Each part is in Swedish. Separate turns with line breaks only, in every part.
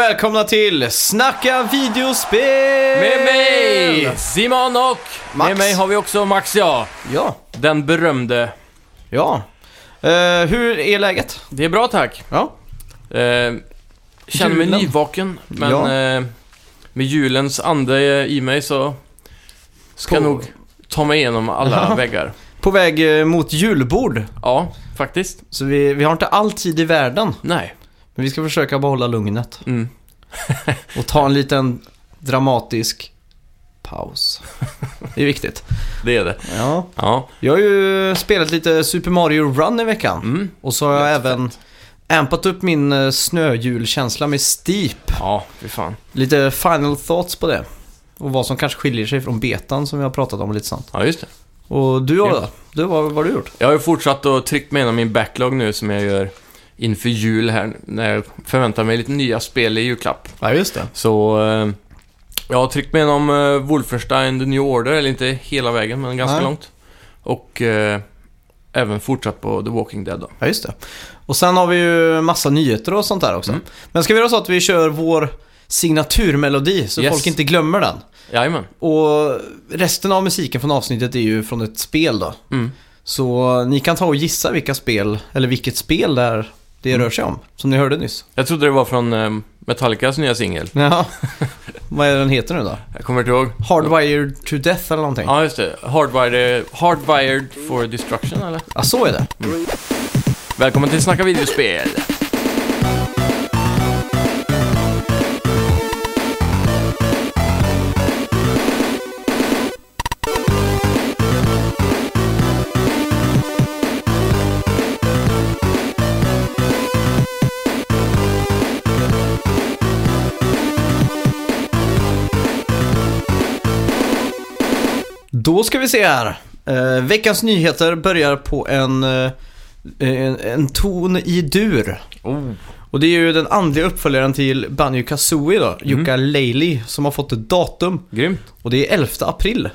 Välkomna till Snacka videospel!
Med mig Simon och
Max.
med mig har vi också Max ja.
Ja,
Den berömde.
ja. Eh, hur är läget?
Det är bra tack.
Ja.
Eh, känner mig
Julen.
nyvaken, men
Ja.
eh, med julens ande i mig så ska
På-
jag nog ta mig igenom alla
Ja.
väggar.
På väg eh, mot julbord.
Ja, faktiskt.
Så vi, vi har inte all tid i världen.
Nej.
Men vi ska försöka behålla lugnet.
Mm.
Och ta en liten dramatisk paus. Det är viktigt.
Det är det.
Ja.
Ja.
Jag har ju spelat lite Super Mario Run i veckan.
Mm.
Och så har jag
Jättefett.
även ampat upp min eh, snöjulkänsla med Steep.
Ja, fy fan.
Lite final thoughts på det. Och vad som kanske skiljer sig från betan som vi har pratat om lite sant.
Ja, just det.
Och du har
Ja.
då? Du, vad, vad har du gjort?
Jag har ju fortsatt att trycka mig igenom min backlog nu som jag gör inför jul här. När jag förväntar mig lite nya spel i julklapp.
Ja, just det.
Så eh, jag har tryckt mig igenom eh, Wolfenstein The New Order, eller inte hela vägen, men ganska
Nej.
långt. Och eh, även fortsatt på The Walking Dead då.
Ja, just det. Och sen har vi ju massa nyheter och sånt där också.
Mm.
Men ska vi göra så att vi kör vår signaturmelodi så
Yes.
folk inte glömmer den?
Jajamän.
Och resten av musiken från avsnittet är ju från ett spel då.
Mm.
Så ni kan ta och gissa vilka spel, eller vilket spel där det
Mm.
rör sig om. Som ni hörde nyss.
Jag trodde det var från eh, Metallicas nya singel.
Ja. vad är den heter nu då?
Jag kommer inte ihåg.
Hardwired to Death eller någonting?
Ja, just det. Hardwired, Hardwired for Destruction, eller?
Ja, så är det.
Välkommen till Snacka videospel!
Då ska vi se här. Eh, veckans nyheter börjar på en, eh, en, en ton i dur.
Oh.
Och det är ju den andliga uppföljaren till Banjo Kazooie då,
Mm.
Yooka-Laylee, som har fått ett datum.
Grymt.
Och det är 11 april.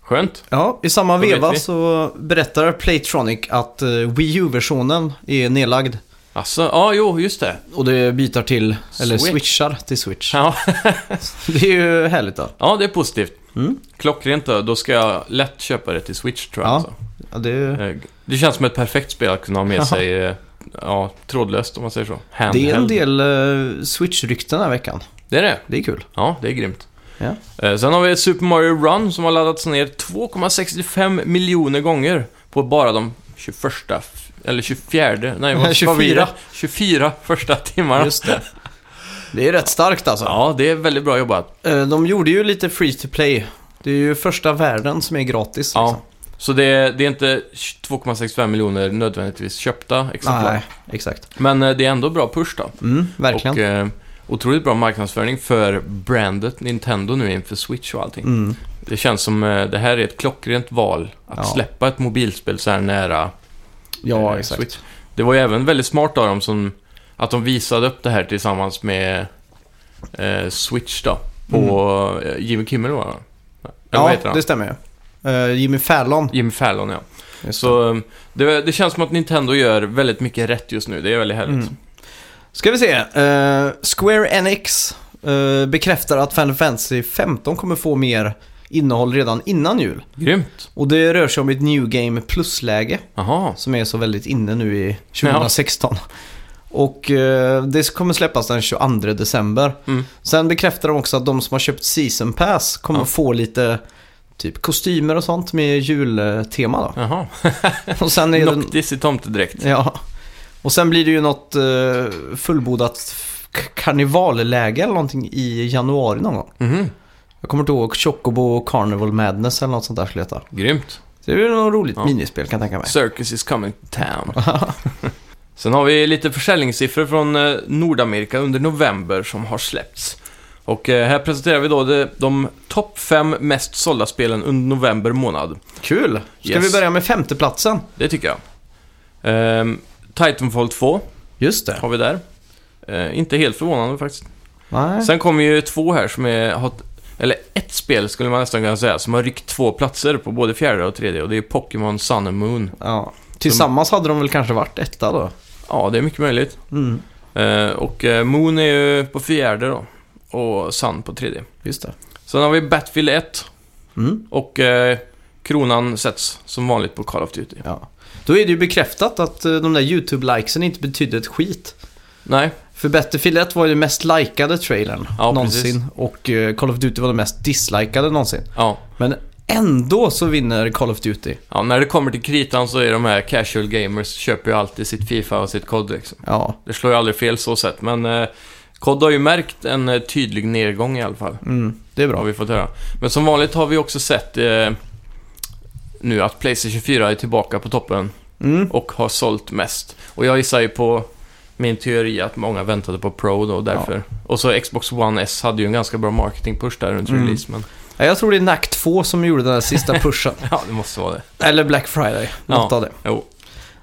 Skönt.
Ja, i samma
Då vet
veva
vi.
så berättar Playtronic att eh, Wii U-versionen är nedlagd.
Alltså, ja, jo, just det.
Och det byter till, eller
Switch.
switchar till Switch.
Ja.
Det är ju härligt då.
ja, det är positivt.
Mm.
Klockrent då. Då ska jag lätt köpa det till Switch, tror jag.
Ja.
Alltså.
Ja, det,
Eh, Det känns som ett perfekt spel att kunna ha med sig eh, ja, trådlöst om man säger så. Handheld.
det är en del uh, Switch-rykten den här veckan.
Det är det.
Det är kul.
Ja, det är grymt.
Ja.
Sen har vi ett Super Mario Run som har laddats ner 2,65 miljoner gånger på bara de 21, f- eller 24, nej vad,
24.
vad blir det? 24 första timmarna.
Just det. Det är rätt starkt alltså.
Ja, det är väldigt bra jobbat.
Eh, De gjorde ju lite free to play. Det är ju första världen som är gratis.
Ja.
Liksom.
Så det är, det är inte 2,65 miljoner nödvändigtvis köpta exemplar.
Nej, exakt.
Men eh, det är ändå bra push då.
Mm, verkligen.
Och eh, otroligt bra marknadsföring för brandet Nintendo nu inför Switch och allting.
Mm.
Det känns som eh, det här är ett klockrent val att
Ja.
släppa ett mobilspel så här nära
Ja,
eh,
exakt.
Switch. Det var ju även väldigt smart av dem som att de visade upp det här tillsammans med eh, Switch då. På eh, Jimmy Kimmel var det
Mm. Ja, det stämmer ju. Eh, Jimmy Fallon.
Jimmy Fallon ja.
Just
Så eh, det, det känns som att Nintendo gör väldigt mycket rätt just nu. Det är väldigt härligt.
Mm. Ska vi se. Eh, Square Enix eh, bekräftar att Final Fantasy 15 kommer få mer innehåll redan innan jul.
Grymt.
Och det rör sig om ett New Game Plus-läge som är så väldigt inne nu i 2016. Och eh, det kommer släppas den 22 december.
Mm.
Sen bekräftar de också att de som har köpt Season Pass kommer
Ja.
få lite typ kostymer och sånt med jultema då.
Jaha.
Och sen är det...
Noctis i tomtedräkt.
Ja. Och sen blir det ju något uh, fullbordat karnevalläge eller någonting i januari någon gång.
Mhm.
Jag kommer inte ihåg Chocobo Carnival Madness eller något sånt där skulle det heta.
Grymt.
Det är ju något roligt
Ja.
minispel kan jag tänka mig.
Circus is coming to town. Sen har vi lite försäljningssiffror från eh, Nordamerika under november som har släppts. Och eh, här presenterar vi då de, de topp fem mest sålda spelen under november månad.
Kul! Ska
Yes.
vi börja med femteplatsen?
Det tycker jag. Ehm, Titanfall 2
Just det.
har vi där. Eh, inte helt förvånande faktiskt.
Nej.
Sen kommer ju två här som är, har, eller ett spel skulle man nästan kunna säga, som har ryckt två platser på både fjärde och tredje. Och det är Pokémon Sun and Moon.
Ja. Tillsammans hade de väl kanske varit etta då?
Ja, det är mycket möjligt.
Mm.
Eh, och eh, Moon är ju på fjärde då. Och Sun på tredje.
Just det.
Sen har vi Battlefield 1.
Mm.
Och eh, kronan sätts som vanligt på Call of Duty.
Ja. Då är det ju bekräftat att eh, de där YouTube-likesen inte betydde ett skit.
Nej,
För Battlefield 1 var ju den mest likade trailern
Ja,
någonsin.
precis.
Och eh, Call of Duty var den mest dislikade någonsin.
ja.
Men ändå så vinner Call of Duty.
ja. När det kommer till kritan så är de här casual gamers köper ju alltid sitt Fifa och sitt COD liksom.
Ja,
Det slår ju aldrig fel så sett, men eh, COD har ju märkt en eh, tydlig nedgång i alla fall.
mm, det är
Har
bra.
vi fått höra. Men som vanligt har vi också sett eh, nu att Playstation 4 är tillbaka på toppen
Mm.
och har sålt mest. Och jag gissar ju på min teori att många väntade på Pro då, därför. Och så Xbox One S hade ju en ganska bra marketing-push där runt
Mm.
release, men
Ja, Jag tror det är NAC 2 som gjorde den här sista pushen.
ja, det måste vara det.
Eller Black Friday, något
Ja.
av det.
Jo.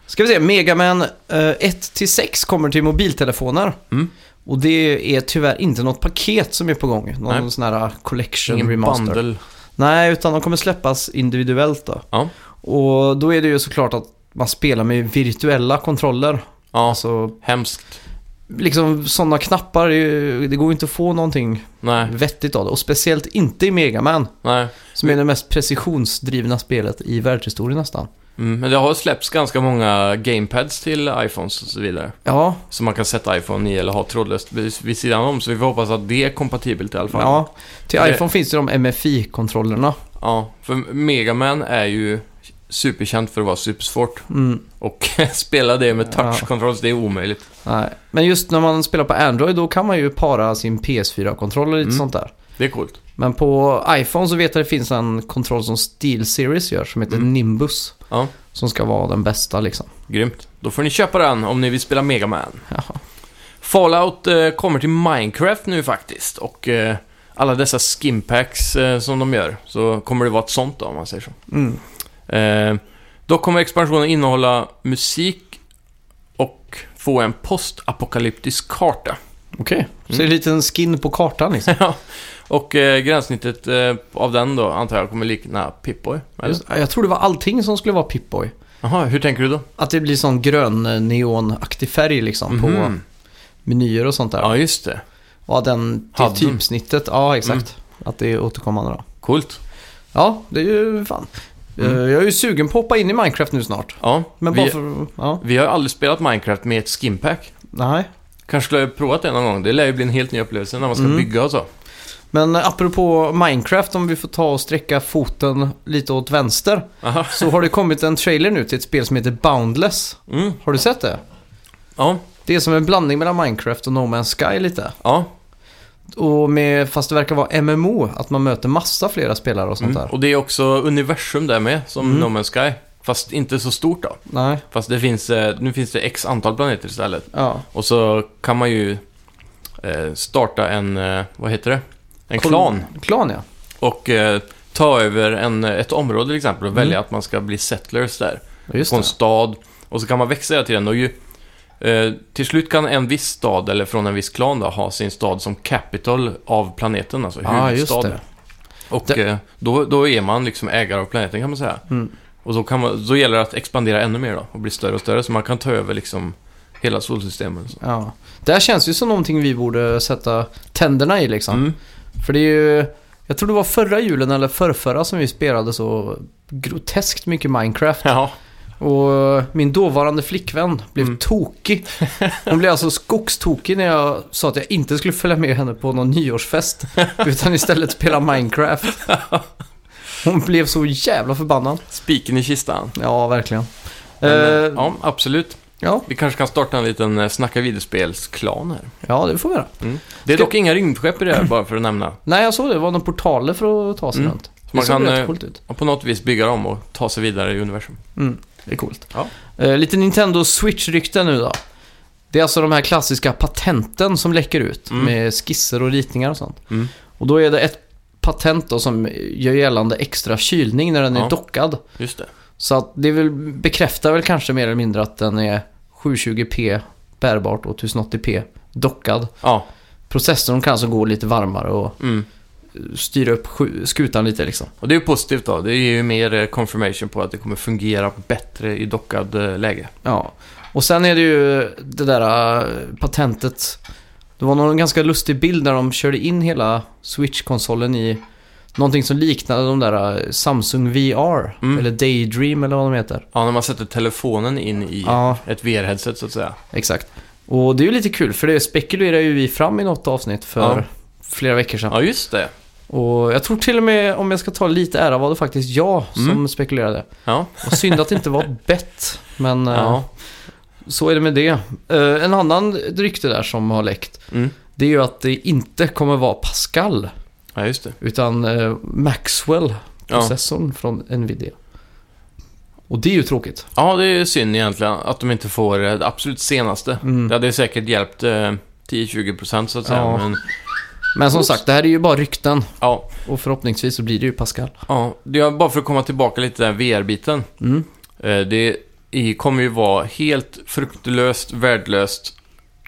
Ska vi se, Megaman eh, 1-6 kommer till mobiltelefoner.
Mm.
Och det är tyvärr inte något paket som är på gång. Någon
Nej.
sån här collection
Ingen
remaster.
bundle.
Nej, utan de kommer släppas individuellt då.
Ja.
Och då är det ju såklart att man spelar med virtuella kontroller.
Ja,
Alltså,
hemskt.
Liksom sådana knappar, det ju- det går ju inte att få någonting
Nej,
vettigt av det. Och speciellt inte i Megaman,
nej.
som är det mest precisionsdrivna spelet i världshistorien nästan.
Mm, men det har släppts ganska många gamepads till iPhones och så vidare.
Ja,
Så man kan sätta iPhone i eller ha trådlöst vid, sidan om. Så vi får hoppas att det är kompatibelt i alla fall.
ja. Till
Det-
iPhone finns det de MFI-kontrollerna.
Ja, för Megaman är ju superkänt för att vara supersvårt.
Mm.
Och spela det med touch
Ja.
det är omöjligt.
Nej. Men just när man spelar på Android då kan man ju para sin PS4-kontroll och lite
Mm.
sånt där.
Det är coolt.
Men på iPhone så vet jag att det finns en kontroll som Steel Series gör som heter
Mm.
Nimbus.
Ja.
Som ska vara den bästa liksom.
Grymt. Då får ni köpa den om ni vill spela Megaman.
Jaha.
Fallout eh, kommer till Minecraft nu faktiskt. Och eh, alla dessa skimpacks eh, som de gör. Så kommer det vara ett sånt då, om man säger så.
Mm.
Eh, då kommer expansionen innehålla musik och få en postapokalyptisk karta.
Okej, så
Mm.
det är en liten skin på kartan liksom.
och eh, gränssnittet eh, av den då, antar jag, kommer likna Pip-Boy. eller?
Just, jag tror det var allting som skulle vara Pip-Boy.
Jaha, hur tänker du då?
Att det blir sån grön eh, neonaktig färg liksom på
Mhm.
menyer och sånt där.
Ja, just det.
Ja, den till typsnittet. Ja, exakt. Att det är återkommande då.
Coolt.
Ja, det är ju fan.
Mm.
Eh, Jag är ju sugen på att hoppa in i Minecraft nu snart.
Ja,
Men
vi,
bara för... Ja,
vi har aldrig spelat Minecraft med ett skimpack.
nej.
Kanske skulle jag provat det någon gång. Det lär ju bli en helt ny upplevelse när man ska
Mm.
bygga och så.
Men eh, apropå Minecraft, om vi får ta och sträcka foten lite åt vänster.
Aha.
Så har det kommit en trailer nu till ett spel som heter Boundless.
Mm.
Har du sett det?
Ja,
Det är som en blandning mellan Minecraft och No Man's Sky lite.
ja.
Och med, fast det verkar vara MMO, att man möter massa flera spelare och sånt
Mm.
där.
Och det är också universum där med, som
Mm.
No Man's Sky. Fast inte så stort då.
Nej,
Fast det finns, eh, nu finns det x antal planeter istället.
ja.
Och så kan man ju eh, starta en, eh, vad heter det? En
Kol-
klan.
Klan ja.
Och eh, ta över en, ett område till exempel och
Mm.
välja att man ska bli settlers där.
Just
På en
det.
stad. Och så kan man växa hela tiden. Och ju, eh, till slut kan en viss stad, eller från en viss klan då, ha sin stad som capital av planeten. Alltså
just
huvudstad.
det.
Och
Det-
eh, då, då är man liksom ägare av planeten kan man säga.
Mm.
Och då, kan man, då gäller det att expandera ännu mer då. Och bli större och större. Så man kan ta över liksom hela solsystemet. Så.
Ja. Det här känns ju som någonting vi borde sätta tänderna i liksom.
Mm.
För det är ju... Jag tror det var förra julen eller förrförra som vi spelade så groteskt mycket Minecraft.
Ja,
Och min dåvarande flickvän blev
Mm.
tokig. Hon blev alltså skogstokig när jag sa att jag inte skulle följa med henne på någon nyårsfest. utan istället spela Minecraft. Hon blev så jävla förbannad.
spiken i kistan.
Ja, verkligen.
Men,
Eh,
eh, ja, absolut.
ja,
Vi kanske kan starta en liten eh, snacka videospelsklan här.
ja, det får vi göra.
Det är
Ska-
dock inga rymdskepp i det här, bara för att nämna.
Nej, jag såg det. Det var några portaler för att ta sig
Mm.
runt. Det
man kan, eh,
ut.
På något vis bygga dem och ta sig vidare i universum.
Mm, det är coolt.
Ja.
Eh, lite Nintendo Switch-rykten nu då. Det är alltså de här klassiska patenten som läcker ut
Mm.
med skisser och ritningar och sånt.
Mm.
Och då är det ett patent då som gör gällande extra kylning när den
Ja.
är dockad.
Just det.
Så att det vill, bekräftar väl kanske mer eller mindre att den är 720p bärbart och 1080p dockad.
Ja.
Processorn kan alltså gå lite varmare och
Mm.
Styra upp skutan lite liksom.
Och det är ju positivt då. Det ger ju mer eh, confirmation på att det kommer fungera bättre i dockad eh, läge.
Ja. Och sen är det ju det där äh, patentet. Det var någon ganska lustig bild där de körde in hela Switch-konsolen i någonting som liknade de där äh, Samsung VR.
Mm.
Eller Daydream eller vad de heter.
Ja, när man sätter telefonen in i
Ja,
ett VR-headset så att säga.
exakt. Och det är ju lite kul för det spekulerar ju vi fram i något avsnitt för
Ja.
flera veckor sedan.
Ja, just det.
Och jag tror till och med, om jag ska ta lite ära, var det faktiskt jag som
Mm.
spekulerade.
Ja.
Och synd att det inte var bett, men äh,
ja.
så är det med det. Äh, en annan rykte där som har läckt,
Mm.
det är ju att det inte kommer vara Pascal,
ja, just det.
utan äh, Maxwell,
Ja.
processorn från Nvidia. Och det är ju tråkigt.
ja, det är synd egentligen att de inte får eh, det absolut senaste.
Mm.
Det hade säkert hjälpt eh, 10-20% så att säga.
Ja.
Men
Men som sagt, det här är ju bara rykten.
ja,
Och förhoppningsvis så blir det ju Pascal.
ja, det är bara för att komma tillbaka lite till den VR-biten.
Mm.
Eh, Det kommer ju vara helt fruktlöst, värdelöst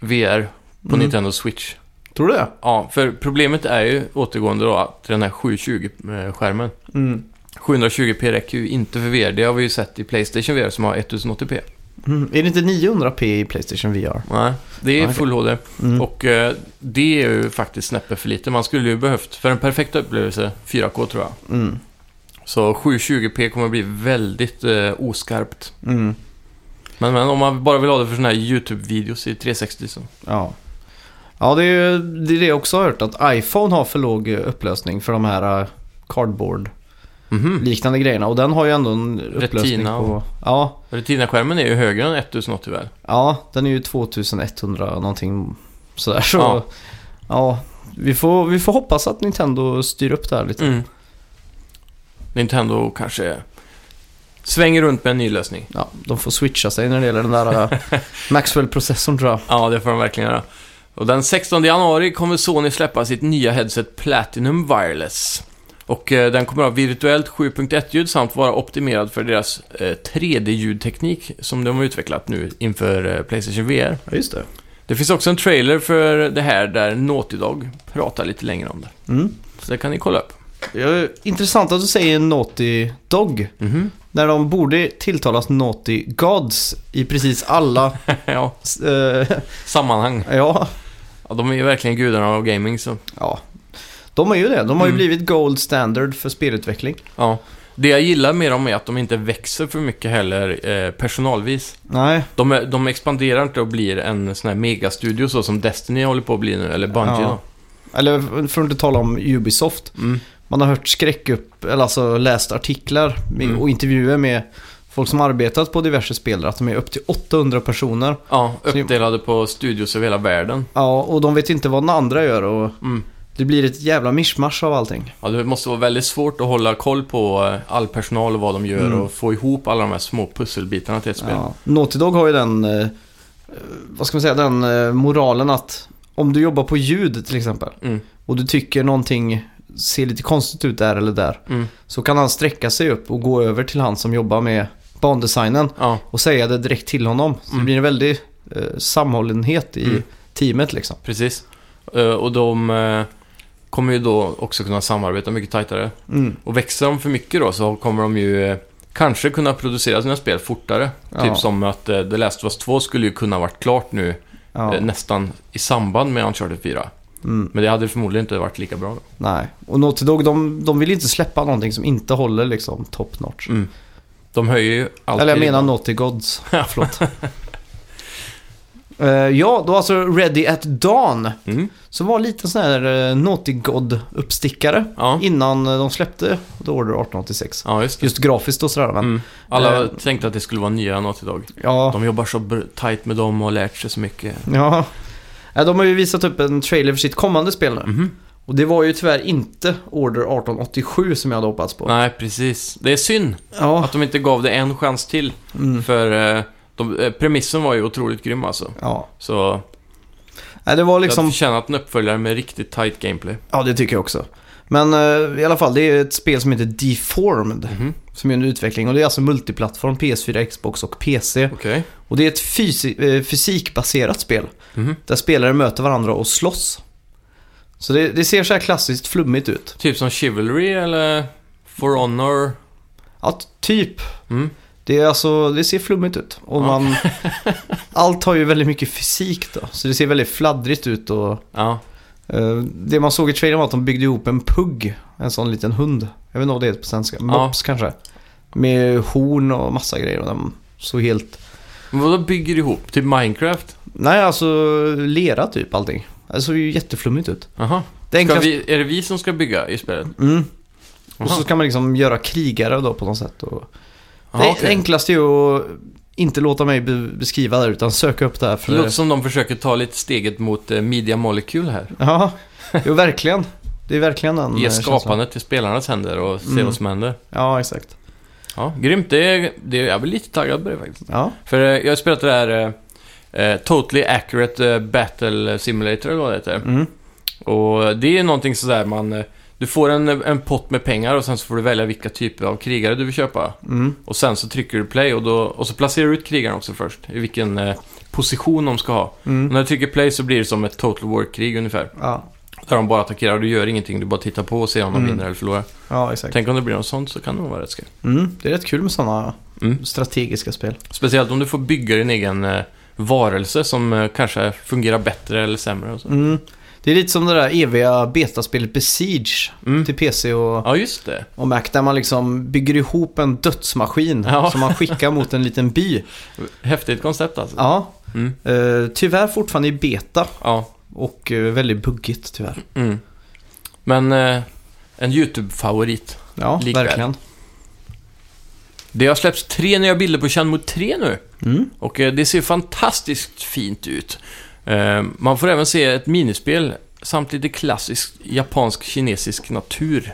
VR på
Mm.
Nintendo Switch.
Tror du det?
Ja, för problemet är ju återgående då till den här 720-skärmen.
Mm.
720p räcker ju inte för VR. Det har vi ju sett i Playstation VR som har 1080p.
Mm. Är det inte 900p i Playstation VR?
Nej, det är full HD.
Mm.
Och eh, det är ju faktiskt snäppet för lite. Man skulle ju behövt, för en perfekt upplevelse, 4K tror jag.
Mm.
Så 720p kommer bli väldigt eh, oskarpt.
Mm.
Men, men om man bara vill ha det för sådana här YouTube-videos i 360 så.
Ja. Ja, det är ju det, är det jag också har hört. Att iPhone har för låg eh, upplösning för de här eh, cardboard-liknande
Mhm.
grejerna. Och den har ju ändå en upplösning
Retina
på...
och-
Ja,
Retina-skärmen är ju högre än 1080 väl?
ja, den är ju 2100 någonting sådär. Så,
Ja.
ja. vi, får, vi får hoppas att Nintendo styr upp det här lite.
Mm. Nintendo kanske svänger runt med en ny lösning.
Ja, de får switcha sig när det gäller den där eh, Maxwell-processorn tror jag.
Ja, det får de verkligen göra. Och den 16 januari kommer Sony släppa sitt nya headset Platinum Wireless. Och eh, den kommer ha virtuellt 7.1-ljud samt vara optimerad för deras eh, 3D-ljudteknik som de har utvecklat nu inför eh, Playstation VR.
Ja, just det.
Det finns också en trailer för det här där Naughty Dog pratar lite längre om det.
Mm.
Så det kan ni kolla upp.
Är intressant att du säger Naughty Dog.
Mhm.
När de borde tilltalas Naughty Gods i precis alla...
ja,
eh,
sammanhang.
ja,
Ja, de är ju verkligen gudarna av gaming så.
ja. De är ju det. De har ju
Mm.
blivit gold standard för spelutveckling.
Ja. Det jag gillar med dem är att de inte växer för mycket heller eh, personalvis.
Nej,
De, är, de expanderar inte och blir en sån här megastudio så som Destiny håller på att bli nu, eller Bungie
Ja. eller för att inte tala om Ubisoft.
Mm.
Man har hört skräck upp, eller alltså läst artiklar med,
Mm.
och intervjuer med folk som arbetat på diverse spel. Att de är upp till 800 personer.
Ja, uppdelade på studios över hela världen.
Ja, och de vet inte vad den andra gör och
Mm.
Det blir ett jävla mischmasch av allting.
Ja, det måste vara väldigt svårt att hålla koll på eh, all personal och vad de gör
Mm.
och få ihop alla de här små pusselbitarna till ett spel.
Ja. Naughty Dog har ju den, eh, eh, vad ska man säga, den moralen att om du jobbar på ljud till exempel
Mm.
och du tycker någonting ser lite konstigt ut där eller där
Mm.
så kan han sträcka sig upp och gå över till han som jobbar med bandesignen
Ja,
och säga det direkt till honom. Så det
Mm.
blir en väldig eh, sammanhållenhet i
Mm.
teamet liksom.
precis. Och de kommer ju då också kunna samarbeta mycket tajtare.
Mm.
Och växer de för mycket då så kommer de ju eh, kanske kunna producera sina spel fortare.
Ja.
Typ som att eh, The Last of Us 2 skulle ju kunna varit klart nu
Ja.
eh, nästan i samband med Uncharted 4.
Mm.
Men det hade förmodligen inte varit lika bra då.
Nej, och Naughty Dog de, de vill inte släppa någonting som inte håller liksom top notch.
Mm. De höjer ju alltid...
Eller jag menar Naughty Gods. Förlåt. Eh, ja, då alltså Ready at Dawn.
Mm.
Så var lite sån här uh, Naughty God-uppstickare
Ja.
innan eh, de släppte The Order 1886.
ja, just.
Just grafiskt och sådär. Men,
Mm. Alla
Eh,
tänkte att det skulle vara nya Naughty Dog.
ja,
De jobbar så tight med dem och har lärt sig så mycket.
ja. De har ju visat upp en trailer för sitt kommande spel nu.
Mhm.
Och det var ju tyvärr inte Order 1887 som jag hade hoppats på.
Nej, precis. Det är synd
Ja,
att de inte gav det en chans till.
mm,
För de, eh, premissen var ju otroligt grym alltså.
ja.
Så
Nej, det var
liksom... jag förtjänat en uppföljare med riktigt tight gameplay.
Ja, det tycker jag också. Men eh, i alla fall, det är ett spel som heter Deformed.
Mhm.
Som är en utveckling och det är alltså multiplattform, PS4, Xbox och PC.
Okej.
Och det är ett fysi- eh, fysikbaserat spel.
Mhm.
Där spelare möter varandra och slåss. Så det, det ser så här klassiskt flummigt ut.
Typ som Chivalry eller For Honor.
Ja, typ.
Mm.
Det, är alltså, det ser flummigt ut. Och
Ja.
man, allt har ju väldigt mycket fysik då. Så det ser väldigt fladdrigt ut. Och,
Ja,
eh, det man såg i trailern var att de byggde ihop en pugg. En sån liten hund. Jag vet inte vad det heter på svenska. Mops kanske. Med horn och massa grejer. Och den såg helt...
men vadå bygger ihop? Typ Minecraft?
Nej, alltså lera typ allting. Det såg ju jätteflummigt ut. Det
Ska
enklaste...
vi, är det vi som ska bygga i spelet?
Mm. Och så kan man liksom göra krigare då på något sätt. Och...
Jaha,
det
okej.
enklaste är att inte låta mig be- beskriva det utan söka upp det här.
Det
För
låter som de försöker ta lite steget mot eh, Media Molecule här.
Ja, jo verkligen. Det är verkligen den
Ge
eh,
skapandet till spelarnas händer och se
Mm.
vad som händer.
Ja, exakt.
Ja, grymt. Det är, det är, jag blir lite taggad på det faktiskt.
Ja,
För eh, jag har spelat det där eh, Totally Accurate Battle Simulator eller vad det heter.
mm.
Och det är någonting sådär man... Du får en, en pott med pengar och sen så får du välja vilka typer av krigare du vill köpa.
Mm.
Och sen så trycker du play och, då, och så placerar du ut krigarna också först. I vilken eh, position de ska ha. Och
Mm.
när du trycker play så blir det som ett Total War-krig ungefär.
Ja.
Där de bara attackerar och du gör ingenting. Du bara tittar på och ser om de
Mm.
vinner eller förlorar.
ja, exakt.
Tänk om det blir något sånt så kan det nog vara rätt skoj.
Mm. Det är rätt kul med sådana
Mm.
strategiska spel.
Speciellt om du får bygga din egen eh, varelse som eh, kanske fungerar bättre eller sämre och så.
Det är lite som det där eviga betaspelet Besiege
Mm.
till PC och,
Ja, just det.
och Mac där man liksom bygger ihop en dödsmaskin
Ja.
som man skickar mot en liten by.
Häftigt koncept alltså.
Ja,
Mm.
eh, tyvärr fortfarande i beta
Ja.
och eh, väldigt buggigt tyvärr.
Mm. Men eh, en YouTube-favorit.
Ja,
Likväl.
verkligen.
Det har släppts tre nya bilder på Shenmue 3 nu.
Mm.
Och det ser fantastiskt fint ut. Eh, man får även se ett minispel samt lite klassisk japansk-kinesisk natur.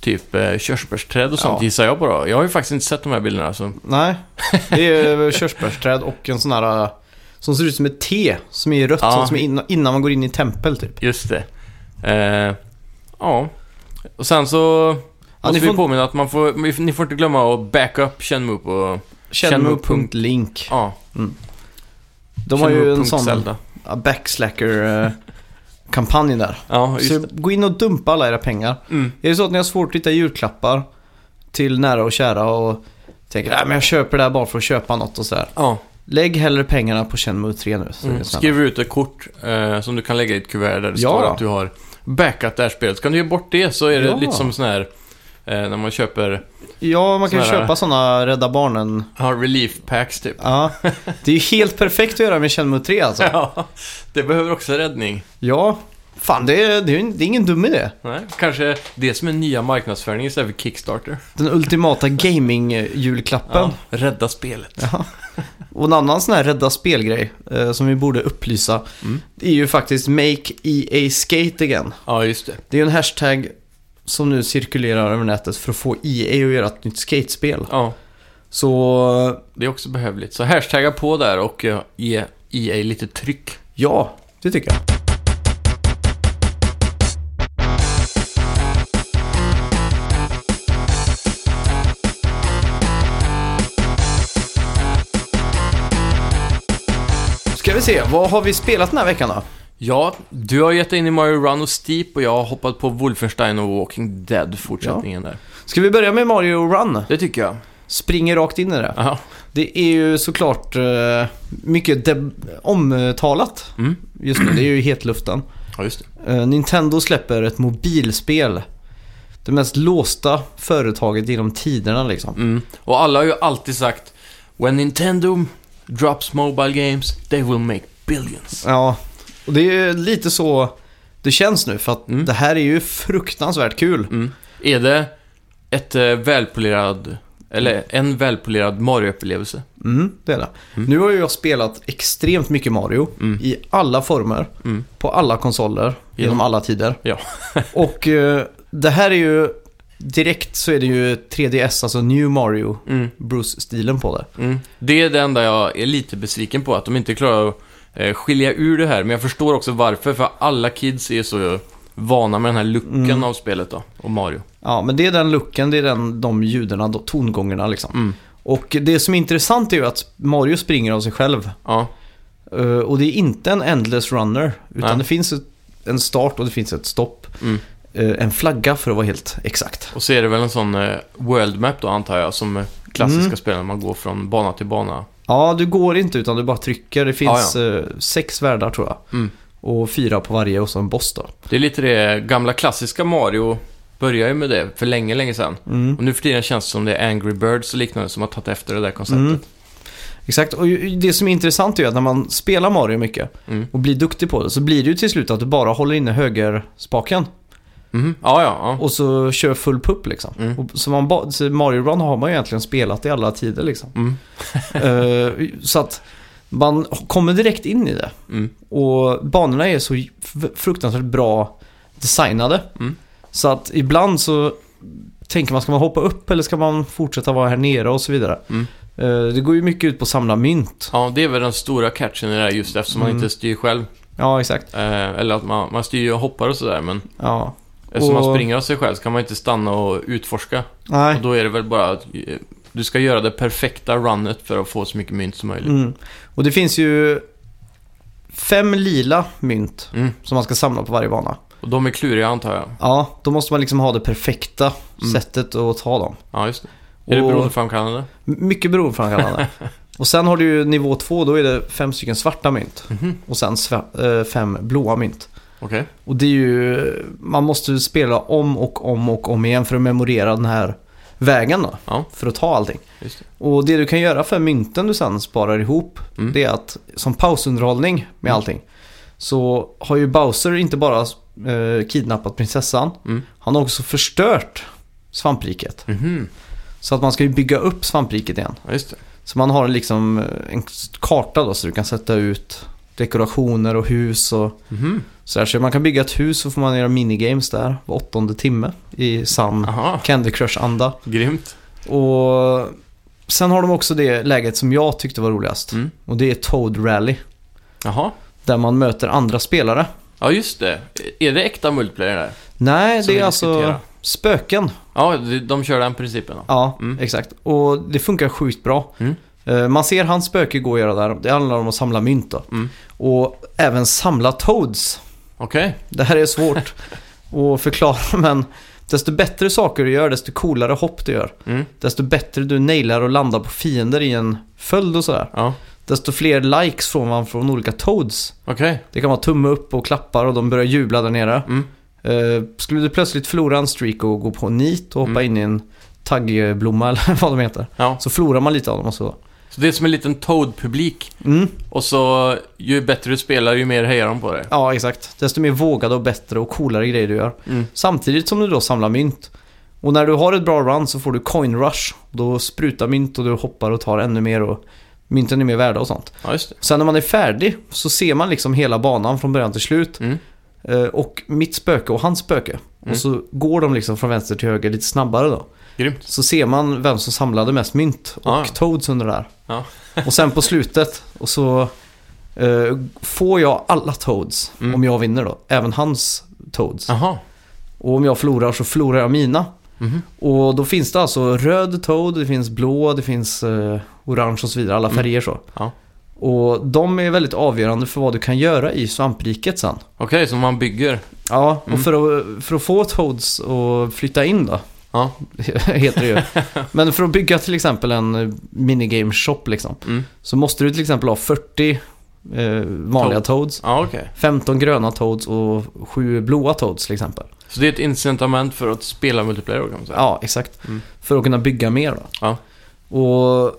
Typ eh, körsbärsträd och sånt
Ja.
gissar jag på då. Jag har ju faktiskt inte sett de här bilderna. Så.
Nej, det är körsbärsträd och en sån här äh, som ser ut som ett T som är rött,
Ja.
som är innan, innan man går in i tempel typ.
Just det. Eh, ja. Och sen så
Ja,
måste vi
får-
påminna att man får, ni får inte glömma att backa upp Shenmue på...
Shenmue.link.
Ja,
De har ju en sån backslacker-kampanj där.
Ja,
Så
det.
gå in och dumpa alla era pengar.
Mm.
Är det så att ni har svårt att hitta julklappar till nära och kära och tänker att jag köper det här bara för att köpa något och sådär.
Ja.
Lägg hellre pengarna på Shenmue 3 nu. Så
Mm. Skriver ut ett kort eh, som du kan lägga i ett kuvert där det
Ja.
står att du har backat det här spelet. Kan du ge bort det så är det
Ja.
lite som sån här... Eh, när man köper
Ja, man kan
Såna
köpa sådana Rädda Barnen.
ja, relief packs typ.
Ja, det är ju helt perfekt att göra med Shenmue 3 alltså.
Ja, det behöver också räddning.
Ja, fan det är, det är, det är ingen dum idé.
Nej, kanske det som är nya marknadsföringen istället för Kickstarter.
Den ultimata gaming-julklappen.
Ja, rädda spelet.
Ja. Och en annan sån här rädda spelgrej eh, som vi borde upplysa.
Mm.
Det är ju faktiskt Make EA Skate Again.
Ja, just det.
Det är ju en hashtag som nu cirkulerar över nätet för att få EA att göra ett nytt skatespel.
Ja,
Så
det är också behövligt. Så hashtagga på där och eh, ge EA lite tryck.
ja, det tycker jag. Ska vi se, vad har vi spelat den här veckan då?
Ja, du har gett dig in i Mario Run och Steep och jag har hoppat på Wolfenstein och Walking Dead fortsättningen där.
Ska vi börja med Mario Run?
Det tycker jag.
Springer rakt in i det.
Ja.
Det är ju såklart eh, mycket omtalat
Mm.
just nu. Det är ju hetluften.
ja, just det.
Eh, Nintendo släpper ett mobilspel. Det mest låsta företaget genom tiderna liksom.
Mm. Och alla har ju alltid sagt When Nintendo drops mobile games, they will make billions.
Ja, och det är lite så det känns nu. För att
Mm.
det här är ju fruktansvärt kul.
Mm. Är det ett eh, välpolerad, eller en välpolerad Mario-upplevelse?
Mm, det är det.
Mm.
Nu har ju jag spelat extremt mycket Mario
Mm.
i alla former.
Mm.
På alla konsoler genom alla tider.
Ja.
och eh, det här är ju direkt så är det ju 3DS, alltså New Mario,
Mm.
Bruce-stilen på det.
Mm. Det är det enda jag är lite besviken på, att de inte klarar att skilja ur det här. Men jag förstår också varför, för alla kids är så vana med den här looken
Mm.
av spelet då, och Mario.
Ja, men det är den looken, det är den, de ljuden, de tongångarna liksom.
Mm.
Och det som är intressant är ju att Mario springer av sig själv.
Ja,
Eh, och det är inte en endless runner, utan
Nej.
det finns ett, en start och det finns ett stopp.
Mm.
Eh, en flagga för att vara helt exakt.
och så är det väl en sån eh, world map då, antar jag, som eh, klassiska
Mm.
spelen. Man går från bana till bana.
Ja, du går inte utan du bara trycker. Det finns eh, sex världar tror jag.
Mm.
Och fyra på varje och så en boss då.
Det är lite det gamla klassiska Mario började ju med det för länge, länge sedan.
Mm.
Och nu för tiden känns det som det är Angry Birds och liknande som har tagit efter det där konceptet.
Mm. Exakt, och det som är intressant är ju att när man spelar Mario mycket
Mm.
och blir duktig på det så blir det ju till slut att du bara håller inne högerspaken
Mhm. Ja, ja, ja.
och så kör full pupp liksom.
Mm.
Och så man så Mario Run har man ju egentligen spelat i alla tider liksom.
Mm.
Eh, så att man kommer direkt in i det.
Mm.
Och banorna är så fruktansvärt bra designade.
Mm.
Så att ibland så tänker man, ska man hoppa upp eller ska man fortsätta vara här nere och så vidare.
Mm.
Eh, det går ju mycket ut på att samla mynt.
Ja, det är väl den stora catchen i det här just eftersom man
Mm.
inte styr själv.
Ja, exakt.
Eh, eller att man, man styr och hoppar och sådär, men
Ja.
Eftersom
Och-
man springer av sig själv så kan man inte stanna och utforska.
Nej.
Och då är det väl bara att eh, du ska göra det perfekta runnet för att få så mycket mynt som möjligt.
Mm. Och det finns ju fem lila mynt
Mm.
som man ska samla på varje bana.
Och de är kluriga antar jag.
Ja, då måste man liksom ha det perfekta
Mm.
sättet att ta dem.
Ja, just det. Är det beroendeframkallande?
Mycket beroendeframkallande. och sen har du ju nivå två, då är det fem stycken svarta mynt.
Mhm.
Och sen eh, fem blåa mynt.
Okej.
Och det är ju, man måste spela om och om och om igen för att memorera den här vägen då.
Ja.
För att ta allting.
Det.
Och det du kan göra för mynten du sen sparar ihop,
Mm.
det är att som pausunderhållning med
Mm.
allting. Så har ju Bowser inte bara eh, kidnappat prinsessan,
Mm.
han har också förstört svampriket.
Mhm.
Så att man ska ju bygga upp svampriket igen.
Ja.
Så man har liksom eh, en karta då så du kan sätta ut dekorationer och hus och
Mhm.
sådär. Så man kan bygga ett hus så får man göra minigames där var åttonde timme i sann Candy Crush-anda.
grymt.
Och sen har de också det läget som jag tyckte var roligast.
Mm.
Och det är Toad Rally.
Jaha.
Där man möter andra spelare.
Ja, just det. Är det äkta multiplayer där?
Nej,
Som
det är alltså spöken.
Ja, de, de kör den principen. då.
Ja,
Mm.
exakt. Och det funkar sjukt bra. Eh, Man ser hans spöke gå och göra där. Det handlar om att samla mynt då.
Mm.
Och även samla Toads.
Okej.
Det här är svårt att förklara men desto bättre saker du gör, desto coolare hopp du gör.
Mm.
Desto bättre du nailar och landar på fiender i en följd och sådär.
Ja.
Desto fler likes får man från olika Toads.
Okej.
Det kan vara tumme upp och klappar och de börjar jubla där nere.
Mm.
Eh, skulle du plötsligt förlora en streak och gå på nit och hoppa
Mm.
in i en taggblomma eller vad de heter.
Ja.
Så förlorar man lite av dem och så.
Så det är som en liten Toad-publik.
Mm.
Och så ju bättre du spelar, ju mer hejar de på dig.
Ja, exakt. Desto mer vågade och bättre och coolare grejer du gör.
Mm.
Samtidigt som du då samlar mynt. Och när du har ett bra run så får du coin rush. Då sprutar mynt och du hoppar och tar ännu mer och mynten är mer värda och sånt.
Ja, det.
Sen när man är färdig så ser man liksom hela banan från början till slut.
Mm.
Eh, Och mitt spöke och hans spöke.
Mm.
Och så går de liksom från vänster till höger lite snabbare då.
Grymt.
Så ser man vem som samlade mest mynt och
Ah.
Toads under där.
Ja.
och sen på slutet och så eh, får jag alla Toads
Mm.
om jag vinner då. Även hans Toads.
Jaha.
Och om jag förlorar så förlorar jag mina.
Mhm.
Och då finns det alltså röd Toad, det finns blå, det finns eh, orange och så vidare. Alla
Mm.
färger så.
Ja.
Och de är väldigt avgörande för vad du kan göra i svampriket sen.
Okej, så man bygger.
Ja, och
Mm.
för, att, för att få Toads att flytta in då,
Ja.
heter det ju. Men för att bygga till exempel en eh, minigame shop liksom,
Mm.
så måste du till exempel ha 40 eh, vanliga
Toad.
Toads,
Ja, okej.
15 gröna Toads och 7 blåa Toads till exempel.
Så det är ett incitament för att spela multiplayer kan man säga.
Ja, exakt.
Mm.
För att kunna bygga mer då.
Ja.
Och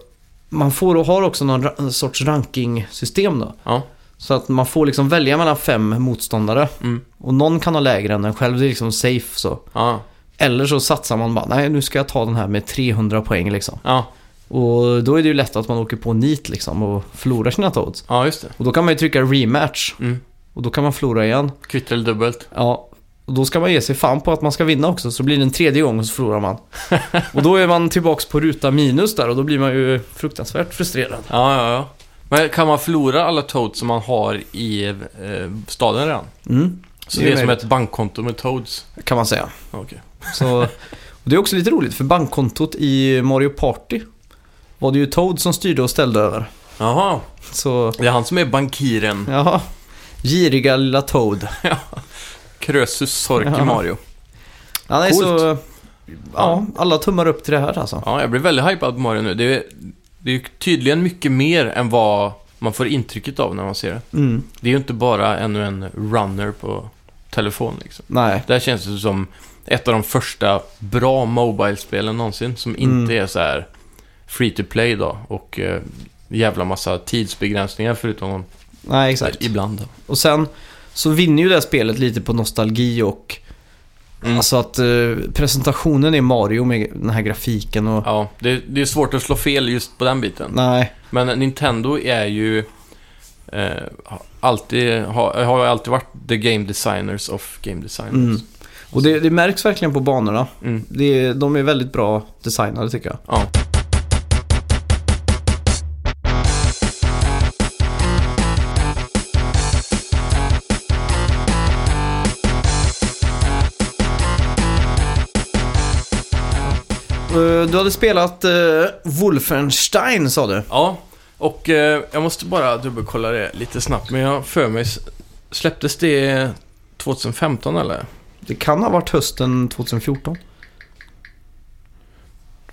man får och har också någon sorts ranking-system då.
Ja.
Så att man får liksom välja mellan fem motståndare.
Mm.
Och någon kan ha lägre än den själv, det är liksom safe så.
Ja.
Eller så satsar man bara, nej nu ska jag ta den här med 300 poäng liksom.
Ja.
Och då är det ju lätt att man åker på nit liksom och förlorar sina toads.
Ja, just det.
Och då kan man ju trycka rematch.
Mm.
Och då kan man förlora igen.
Kvitt eller dubbelt.
Ja, och då ska man ge sig fan på att man ska vinna också. Så blir det en tredje gång och så förlorar man. och då är man tillbaks på ruta minus där och då blir man ju fruktansvärt frustrerad.
Ja, ja, ja. Men kan man förlora alla toads som man har i eh, staden redan?
Mm,
Så
Det
det
är
är, som ett bankkonto med toads?
kan man säga.
Okej.
Så, det är också lite roligt för bankkontot i Mario Party var det ju Toad som styrde och ställde över.
Jaha,
Så,
det är han som är bankiren.
ja. Giriga lilla Toad.
Krösus Sork
Ja.
i Mario.
Är
Coolt.
så ja, alla tummar upp till det här alltså.
Ja, jag blir väldigt hypad på Mario nu. Det är, det är tydligen mycket mer än vad man får intrycket av när man ser det.
Mm.
Det är ju inte bara ännu en runner på telefon liksom.
Nej.
Där känns det som ett av de första bra Mobile-spelen någonsin som inte
Mm.
är så här free to play då och eh, jävla massa tidsbegränsningar förutom
Nej, exakt.
ibland. Då.
Och sen så vinner ju det här spelet lite på nostalgi och
Mm.
alltså att eh, presentationen är Mario med den här grafiken och...
Ja, det, det är svårt att slå fel just på den biten.
Nej.
Men Nintendo är ju eh, alltid, har, har alltid varit the game designers of game designers.
Mm. Och det, det märks verkligen på banorna.
Mm.
Det, de är väldigt bra designade tycker jag.
Ja.
Eh, Du hade spelat uh, Wolfenstein sa du?
ja, och eh, jag måste bara dubbelkolla det lite snabbt. Men jag för mig, släpptes det 2015 eller?
Det kan ha varit hösten 2014.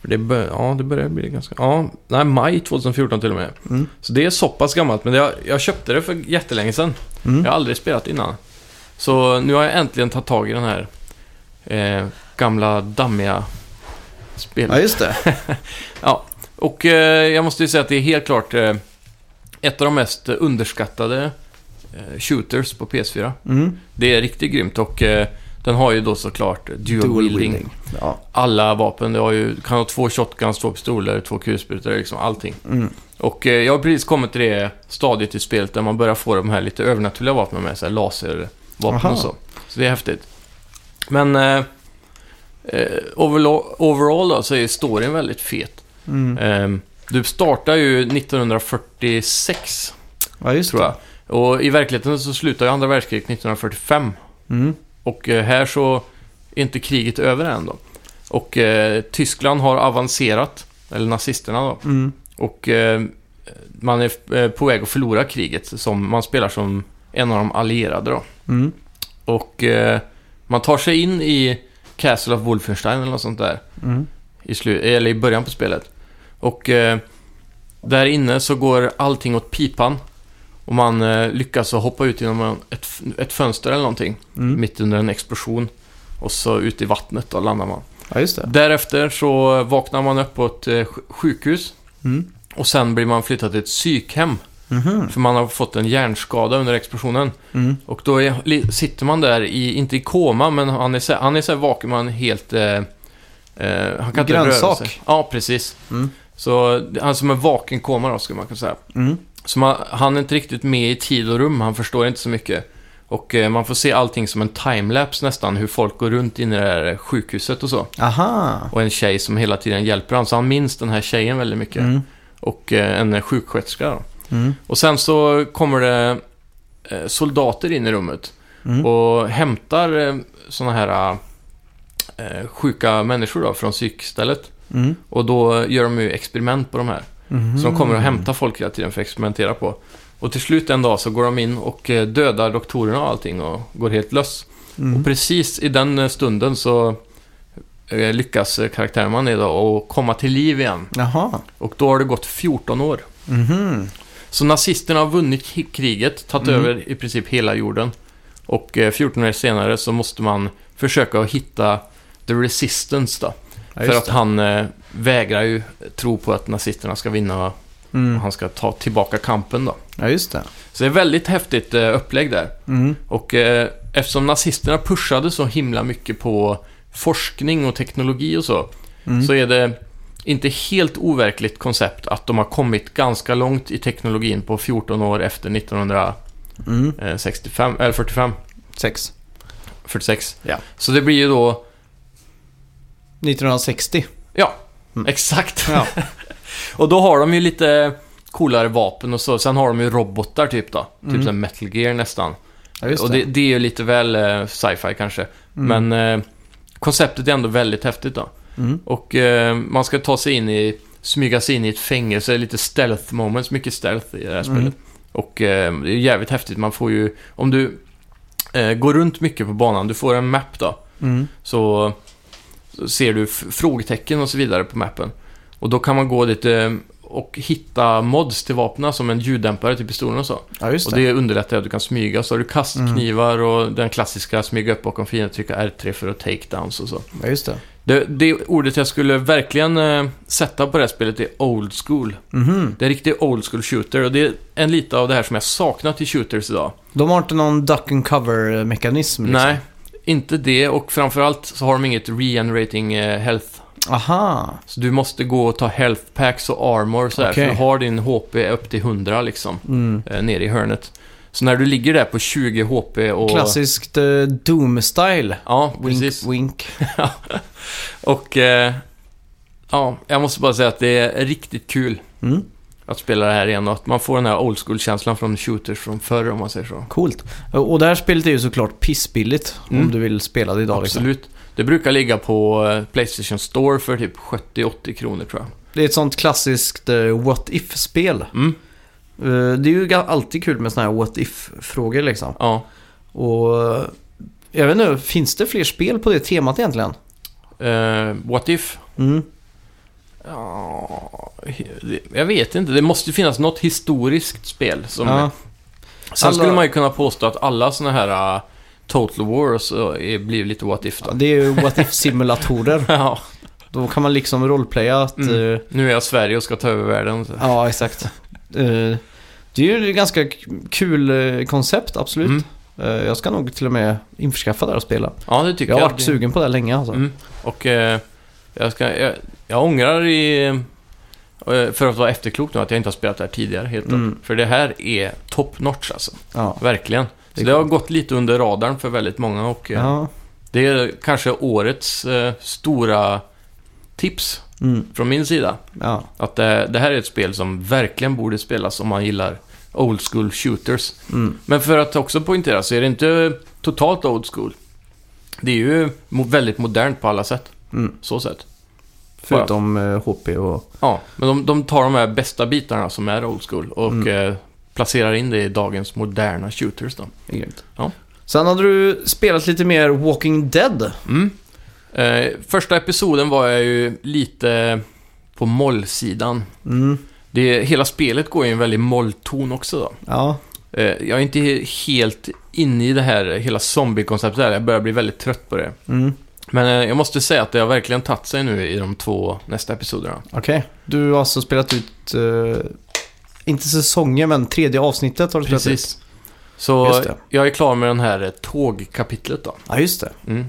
För det, bör, ja, det börjar bli ganska... Ja, nej, maj 2014 till och med.
Mm.
Så det är så pass gammalt, men jag, jag köpte det för jättelänge sedan.
Mm.
Jag har aldrig spelat innan. Så nu har jag äntligen tagit tag i den här eh, gamla dammiga spelet.
Ja, just det.
Ja, och eh, jag måste ju säga att det är helt klart eh, ett av de mest underskattade eh, shooters på PS4.
Mm.
Det är riktigt grymt och eh, den har ju då såklart dual, wielding.
Ja.
Alla vapen, det har ju, kan ha två shotguns, två pistoler, två kulsprutor, liksom allting.
Mm.
Och eh, jag har precis kommit till det stadiet i spelet där man börjar få de här lite övernaturliga vapnen med, så här laservapen
Aha.
och så. Så det är häftigt. Men eh, eh, overall, overall då, så är storyn väldigt fet.
Mm.
Eh, du startar ju 1946,
Ja, just
tror
det.
jag. Och i verkligheten så slutar ju andra världskriget 1945.
Mm.
Och eh, här så är inte kriget över än då. Och eh, Tyskland har avancerat, eller nazisterna då.
Mm.
Och eh, man är eh, på väg att förlora kriget. Som, man spelar som en av de allierade då.
Mm.
Och eh, man tar sig in i Castle of Wolfenstein eller något sånt där.
Mm.
I, slu- eller i början på spelet. Och eh, där inne så går allting åt pipan. Och man eh, lyckas hoppa ut genom en- ett, ett fönster eller någonting.
Mm.
Mitt under en explosion. Och så ut i vattnet då landar man.
Ja, just det.
Därefter så vaknar man upp på ett eh, sj- sjukhus.
Mm.
Och sen blir man flyttad till ett psykhem.
Mhm.
För man har fått en hjärnskada under explosionen.
Mm.
Och då är, sitter man där i, inte i koma, men han är så, han är så här vaken, man helt... Eh, eh, han kan inte röra
Grönsak.
sig. Ja, precis.
Mm.
Så han är som en vaken koma då, skulle man kunna säga.
Mm.
Så man, han är inte riktigt med i tid och rum, han förstår inte så mycket. Och eh, man får se allting som en timelapse nästan, hur folk går runt inne i det här sjukhuset och så.
Aha.
Och en tjej som hela tiden hjälper honom, så han minns den här tjejen väldigt mycket.
Mm.
Och eh, en sjuksköterska då.
Mm.
Och sen så kommer det eh, soldater in i rummet
Mm.
och hämtar eh, såna här eh, sjuka människor då från psykstället.
Mm.
Och då gör de ju experiment på de här.
Mhm.
Så de kommer och hämtar folk hela tiden för att experimentera på. Och till slut en dag så går de in och eh, dödar doktorerna och allting och går helt löss.
Mm.
Och precis i den eh, stunden så eh, lyckas karaktären man är då och komma till liv igen.
Jaha.
Och då har det gått 14 år.
Mhm.
Så nazisterna har vunnit kriget, tagit
Mm.
över i princip hela jorden. Och eh, 14 år senare så måste man försöka att hitta the resistance då.
Ja,
för att han eh, vägrar ju tro på att nazisterna ska vinna och
Mm.
han ska ta tillbaka kampen då.
Ja, just det.
Så det är väldigt häftigt eh, upplägg där.
Mm.
Och eh, eftersom nazisterna pushade så himla mycket på forskning och teknologi och så,
Mm.
så är det inte helt overkligt koncept att de har kommit ganska långt i teknologin på 14 år efter 1965,
Mm.
eller 45,
Sex.
46.
Ja.
Så det blir ju då,
1960.
ja,
Mm.
exakt.
Ja.
och då har de ju lite coolare vapen och så. Sen har de ju robotar typ då.
Mm.
Typ som Metal Gear nästan.
ja, just
och det, det är ju lite väl eh, sci-fi kanske.
Mm.
Men eh, konceptet är ändå väldigt häftigt då.
Mm.
Och eh, man ska ta sig in i, smyga sig in i ett fängelse, lite stealth moments, mycket stealth i det här
Mm.
spelet. Och eh, det är jävligt häftigt, man får ju, om du eh, går runt mycket på banan, du får en map då,
Mm.
så så ser du frågetecken och så vidare på mappen. Och då kan man gå lite och hitta mods till vapnen som en ljuddämpare till pistolen och så.
Ja, just
Och
det.
det underlättar att du kan smyga. Så har du kastknivar och den klassiska smyga upp bakom fienden, trycka R3 för att takedowns och så.
Ja, just det.
Det, det ordet jag skulle verkligen eh, sätta på det här spelet är old school.
Mhm.
Det är riktigt old school shooter och det är en lite av det här som jag saknat i shooters idag.
De har inte någon duck and cover-mekanism liksom.
Nej, inte det och framförallt så har de inget regenerating eh, health.
Aha.
Så du måste gå och ta health packs och armor och sådär.
Okej.
För du har din HP upp till 100 liksom,
Mm.
eh, nere i hörnet. Så när du ligger där på 20 HP och...
Klassiskt eh, Doom-style.
Ja,
Wink,
precis.
wink.
Och eh, ja, jag måste bara säga att det är riktigt kul
Mm.
Att spela det här igen och att man får den här old school-känslan från shooters från förr om man säger så.
Coolt. Och det här spelet är ju såklart pissbilligt
Mm.
om du vill spela det idag. Liksom.
Absolut. Det brukar ligga på eh, Playstation Store för typ 70-80 kronor tror jag.
Det är ett sånt klassiskt eh, what if-spel.
Mm,
Eh, det är ju alltid kul med såna här what if-frågor liksom.
ja.
Och jag vet inte, finns det fler spel på det temat egentligen?
What if?
Mm.
Ja, det- jag vet inte. Det måste ju finnas något historiskt spel som...
Ja.
Sen
Alla-
skulle man ju kunna påstå att alla såna här uh, Total Wars uh, blir lite what if då.
Ja, det är ju what if-simulatorer.
Ja,
Då kan man liksom rollplaya att...
Mm.
eh,
nu är jag Sverige och ska ta över världen.
ja, exakt. Det är ju ett ganska kul koncept, absolut.
Mm.
Jag ska nog till och med införskaffa det och spela.
Ja, det tycker
Jag
jag.
har varit sugen på det länge alltså.
Mm. Och jag, ska, jag, jag ångrar i... eh, För att vara efterklok nu att jag inte har spelat det här tidigare helt
Mm.
För det här är top notch alltså.
Ja.
Verkligen.
Det
Så
är
det har gått lite under radarn för väldigt många och eh,
Ja.
det är kanske årets eh, stora tips
Mm.
från min sida.
Ja.
Att det, det här är ett spel som verkligen borde spelas om man gillar old school shooters.
Mm.
Men för att också poängtera så är det inte totalt old school. Det är ju väldigt modernt på alla sätt.
Mm.
Så sätt.
Förutom eh, HP och...
Ja, men de, de tar de här bästa bitarna som är old school och
Mm.
eh, placerar in det i dagens moderna shooters då. Ja.
Sen hade du spelat lite mer Walking Dead.
Mm. Eh, första episoden var jag ju lite på mollsidan.
Mm.
Det, hela spelet går i en väldigt mollton också då.
Ja.
Eh, jag är inte he- helt inne i det här hela zombie-konceptet. Jag börjar bli väldigt trött på det.
Mm.
Men eh, jag måste säga att det har verkligen tagit sig nu i de två nästa episoderna.
Okej. Du har alltså spelat ut... eh, inte säsonger, men tredje avsnittet har du spelat ut.
Precis. Så
Just det.
jag är klar med den här eh, tågkapitlet då.
Ja, just det.
Mm.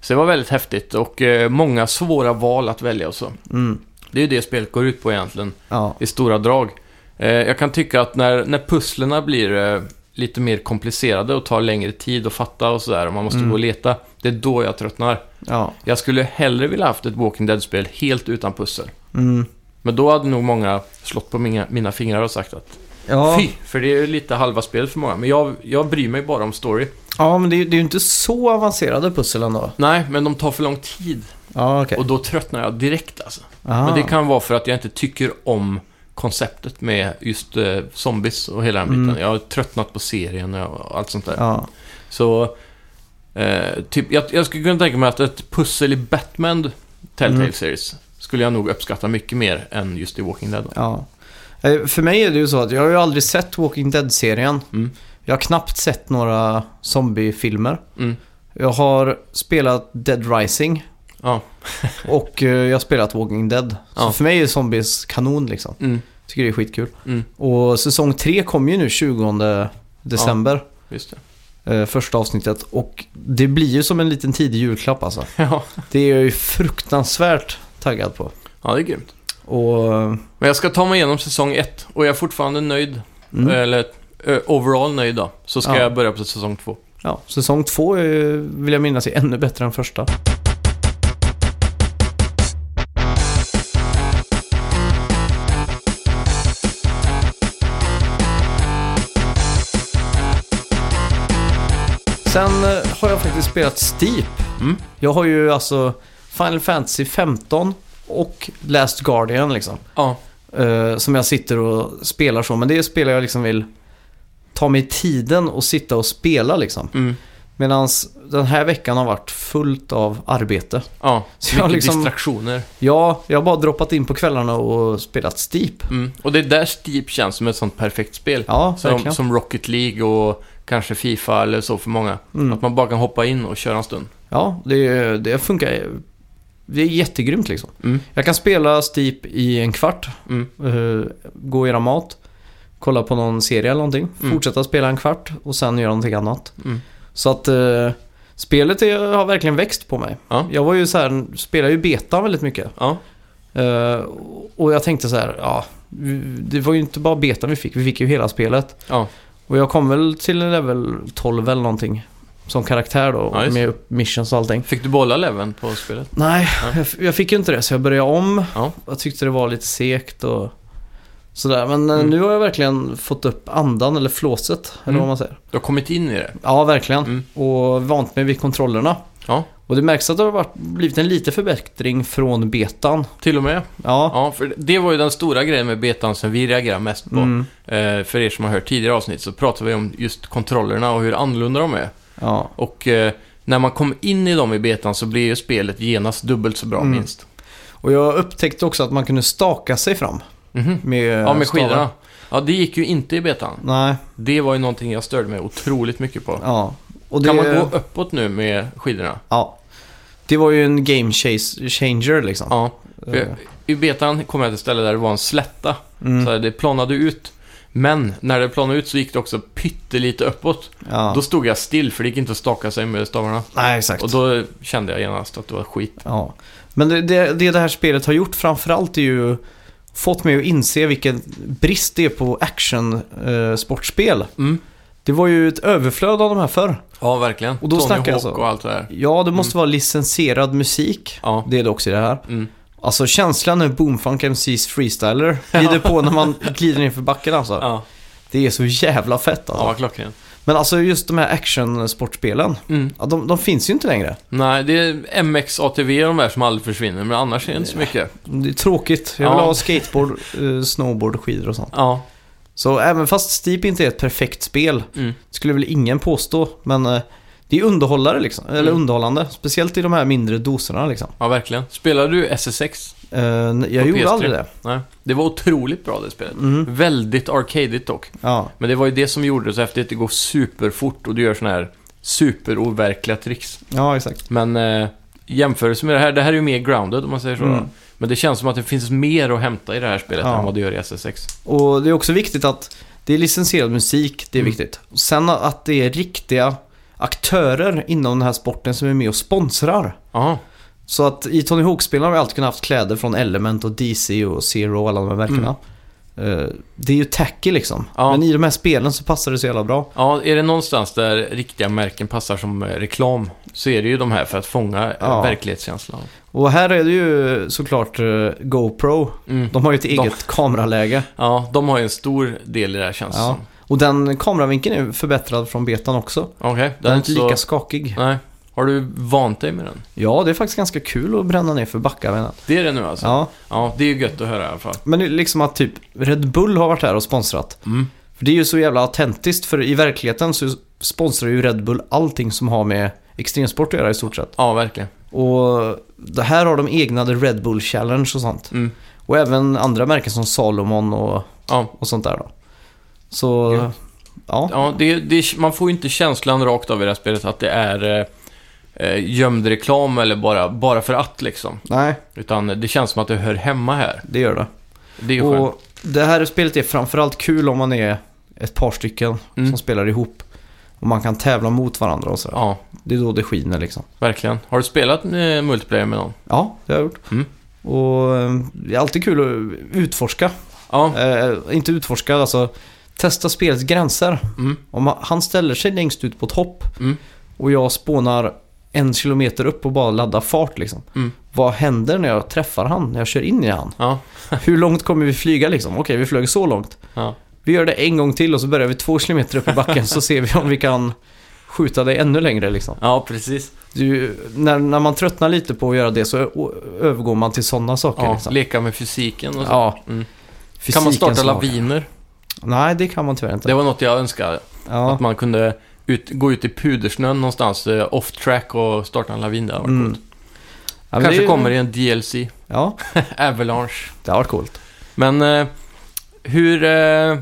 Så det var väldigt häftigt och eh, många svåra val att välja och så.
Mm.
Det är ju det spelet går ut på egentligen,
Ja.
i stora drag. Eh, jag kan tycka att när, när pusslerna blir eh, lite mer komplicerade och tar längre tid att fatta och sådär, och man måste
Mm.
gå och leta, det är då jag tröttnar.
Ja.
Jag skulle hellre vilja haft ett Walking Dead-spel helt utan pussel.
Mm.
Men då hade nog många slått på mina, mina fingrar och sagt att
Ja.
fy, för det är lite halva spelet för många. Men jag, jag bryr mig bara om story.
ja, men det är, det är ju inte så avancerade pussel ändå.
Nej, men de tar för lång tid.
Ja, okej.
Och då tröttnar jag direkt alltså.
Aha.
Men det kan vara för att jag inte tycker om konceptet med just eh, zombies och hela den biten.
Mm.
Jag har tröttnat på serien och allt sånt där.
Ja.
Så, eh, typ, jag, jag skulle kunna tänka mig att ett pussel i Batman Telltale
Mm.
Series skulle jag nog uppskatta mycket mer än just i Walking Dead.
ja. Eh, För mig är det ju så att jag har ju aldrig sett Walking Dead-serien.
Mm.
Jag har knappt sett några zombiefilmer.
Mm.
Jag har spelat Dead Rising
Ja.
och eh, jag har spelat Walking Dead. Så
Ja.
för mig är zombies kanon liksom.
Mm.
Tycker det är skitkul.
Mm.
Och säsong 3 kommer ju nu 20 december.
Just det.
Eh, första avsnittet. Och det blir ju som en liten tidig julklapp alltså.
Ja.
Det är jag ju fruktansvärt taggad på.
ja, det är grymt.
Och... eh,
Men jag ska ta mig igenom säsong ett och jag är fortfarande nöjd.
Mm,
Eller eh, overall nöjd då. Så ska
Ja.
jag börja på säsong två.
ja, säsong 2 vill jag minnas är ännu bättre än första. Sen eh, har jag faktiskt spelat Steep.
Mm.
Jag har ju alltså Final Fantasy 15 och Last Guardian liksom.
Ja.
eh, som jag sitter och spelar så. Men det är spel jag liksom vill ta mig tiden och sitta och spela liksom.
Mm.
Medan den här veckan har varit fullt av arbete.
Ja,
Så
mycket
liksom-
distraktioner.
Ja, jag har bara droppat in på kvällarna och spelat Steep.
Mm. Och det är där Steep känns som ett sånt perfekt spel.
Ja,
Som,
verkligen.
som Rocket League och kanske Fifa eller så för många.
Mm.
Att man bara kan hoppa in och köra en stund.
Ja, det, det funkar. Det är jättegrymt liksom.
Mm.
Jag kan spela Steep i en kvart,
Mm.
eh, gå och göra mat, kolla på någon serie eller någonting,
Mm.
fortsätta spela en kvart och sen göra någonting annat.
Mm.
Så att eh, spelet är, har verkligen växt på mig.
Ja.
Jag var ju så här, spelade ju beta väldigt mycket.
Ja.
Eh, och jag tänkte så här, ja, det var ju inte bara beta vi fick, vi fick ju hela spelet.
Ja.
Och jag kom väl till level 12 eller någonting. Som karaktär då,
Ja,
med missions och allting.
Fick du bolla leveln på spelet?
Nej,
Ja.
jag, jag fick ju inte det så jag började om.
Ja.
Jag tyckte det var lite segt och sådär. Men eh,
Mm.
nu har jag verkligen fått upp andan eller flåset, eller
Mm.
vad man säger.
Du har kommit in i det?
Ja, verkligen.
Mm.
Och vant mig vid kontrollerna.
Ja,
Och det märks att det har varit, blivit en liten förbättring från betan.
till och med.
Ja.
Ja, för det var ju den stora grejen med betan som vi reagerar mest på.
Mm.
Eh, för er som har hört tidigare avsnitt så pratar vi om just kontrollerna och hur annorlunda de är.
ja.
Och eh, när man kommer in i dem i betan så blir ju spelet genast dubbelt så bra
Mm.
minst.
Och jag upptäckte också att man kunde staka sig fram
Mhm.
med
Ja, med
stavar.
skidorna. Ja, det gick ju inte i betan.
Nej,
Det var ju någonting jag störde mig otroligt mycket på.
ja. Och det,
Kan man gå uppåt nu med skidorna?
Ja. Det var ju en game changer liksom.
Ja. För
Eh,
I betan kom jag till ett ställe där det var en slätta.
Mm.
Så det planade ut. Men när det planade ut så gick det också pyttelite uppåt.
Ja.
Då stod jag still för det gick inte att staka sig med stavarna.
Nej, exakt.
Och då kände jag genast att det var skit.
Ja. Men det, det, det det här spelet har gjort framförallt är ju fått mig att inse vilken brist det är på action-sportspel.
Mm.
Det var ju ett överflöd av de här förr.
Ja, verkligen.
Och då
Tony Hawk
så.
och allt det där.
Ja, det måste vara licensierad musik.
Ja.
Det är det också i det här.
Mm.
Alltså känslan när Boomfunk MCs freestyler glider på när man glider ner för backen alltså.
Ja,
Det är så jävla fett
ja
alltså.
vad klockren.
Men alltså just de här action-sportspelen.
Mm.
Ja, de, de finns ju inte längre.
Nej, det är MX, ATV och de där som aldrig försvinner. Men annars är det inte så mycket.
Det är tråkigt. Jag vill
Ja.
ha skateboard, eh, snowboard, skidor och sånt.
Ja.
Så även fast Steep inte är ett perfekt spel,
Mm.
skulle väl ingen påstå. Men eh, det är underhållare liksom. Eller
Mm.
underhållande. Speciellt i de här mindre doserna liksom.
Ja, verkligen. Spelar du SSX?
Eh, jag
På
gjorde
PS3.
aldrig det.
Nej. Det var otroligt bra det spelet.
Mm.
Väldigt arcadigt dock.
Ja,
Men det var ju det som gjorde det så häftigt. Det går superfort och du gör såna här superoverkliga tricks.
ja, exakt.
Men eh, jämförelse med det här, det här är ju mer grounded om man säger så.
Mm.
Men det känns som att det finns mer att hämta i det här spelet
Ja.
än vad det gör i SSX.
Och det är också viktigt att det är licensierad musik, det är
Mm.
viktigt. Sen att det är riktiga aktörer inom den här sporten som är med och sponsrar.
Ja,
Så att i Tony Hawk-spelen har vi alltid kunnat haft kläder från Element och DC och Zero och alla de här märkena. Eh, Det är ju tacky liksom.
Mm. Ja.
Men i de här spelen så passar det så jävla bra.
ja, är det någonstans där riktiga märken passar som eh, reklam så är det ju de här för att fånga eh,
Ja.
verklighetskänslan.
Och här är det ju såklart eh, GoPro.
Mm.
De har ju ett
De-
eget kameraläge.
Ja, de har ju en stor del i det här känns
Ja. Och den kameravinkeln är förbättrad från betan också.
Okej,
Den är inte lika skakig.
Nej. Har du vant dig med den?
Ja, det är faktiskt ganska kul att bränna ner för backar. menar jag.
Det är det nu alltså? Ja.
Ja,
det är ju gött att höra i alla fall.
men liksom att typ Red Bull har varit här och sponsrat.
Mm.
För det är ju så jävla autentiskt, för i verkligheten så sponsrar ju Red Bull allting som har med extremsport att göra i stort sett.
Ja, verkligen.
Och det här har de egna The Red Bull Challenge och sånt.
Mm.
Och även andra märken som Salomon och,
Ja,
och sånt där då. Så,
Ja.
ja.
ja det, det, man får ju inte känslan rakt av i det här spelet att det är eh, eh, gömd reklam eller bara, bara för att liksom.
Nej,
Utan det känns som att det hör hemma här.
det gör det.
Det är ju skönt.
Och det här spelet är framförallt kul om man är ett par stycken
Mm.
som spelar ihop. Och man kan tävla mot varandra och sådär.
Ja,
Det är då det skiner liksom.
verkligen. Har du spelat eh, multiplayer med någon?
Ja, det har jag gjort.
Mm.
Och eh, det är alltid kul att utforska.
Ja.
Eh, inte utforska, alltså testa spelets gränser.
Mm.
Om han ställer sig längst ut på ett hopp
Mm.
och jag spånar en kilometer upp och bara laddar fart liksom.
Mm.
Vad händer när jag träffar han, när jag kör in i han?
Ja.
Hur långt kommer vi flyga liksom? Okej, vi flög så långt.
Ja.
Vi gör det en gång till och så börjar vi två kilometer upp i backen så ser vi om vi kan skjuta dig ännu längre liksom.
ja, precis.
Du, när, när man tröttnar lite på att göra det så övergår man till sådana saker.
Ja,
liksom.
leka med fysiken och så.
ja.
Mm. Kan man starta laviner?
Nej, det kan man tyvärr inte.
Det var något jag önskade.
Ja,
Att man kunde ut, gå ut i pudersnön någonstans eh, off track och starta en lavin. Det hade varit
Mm.
coolt.
Ja,
Kanske
det
kommer i en DLC.
Ja,
Avalanche.
det har varit coolt.
Men eh, hur, eh,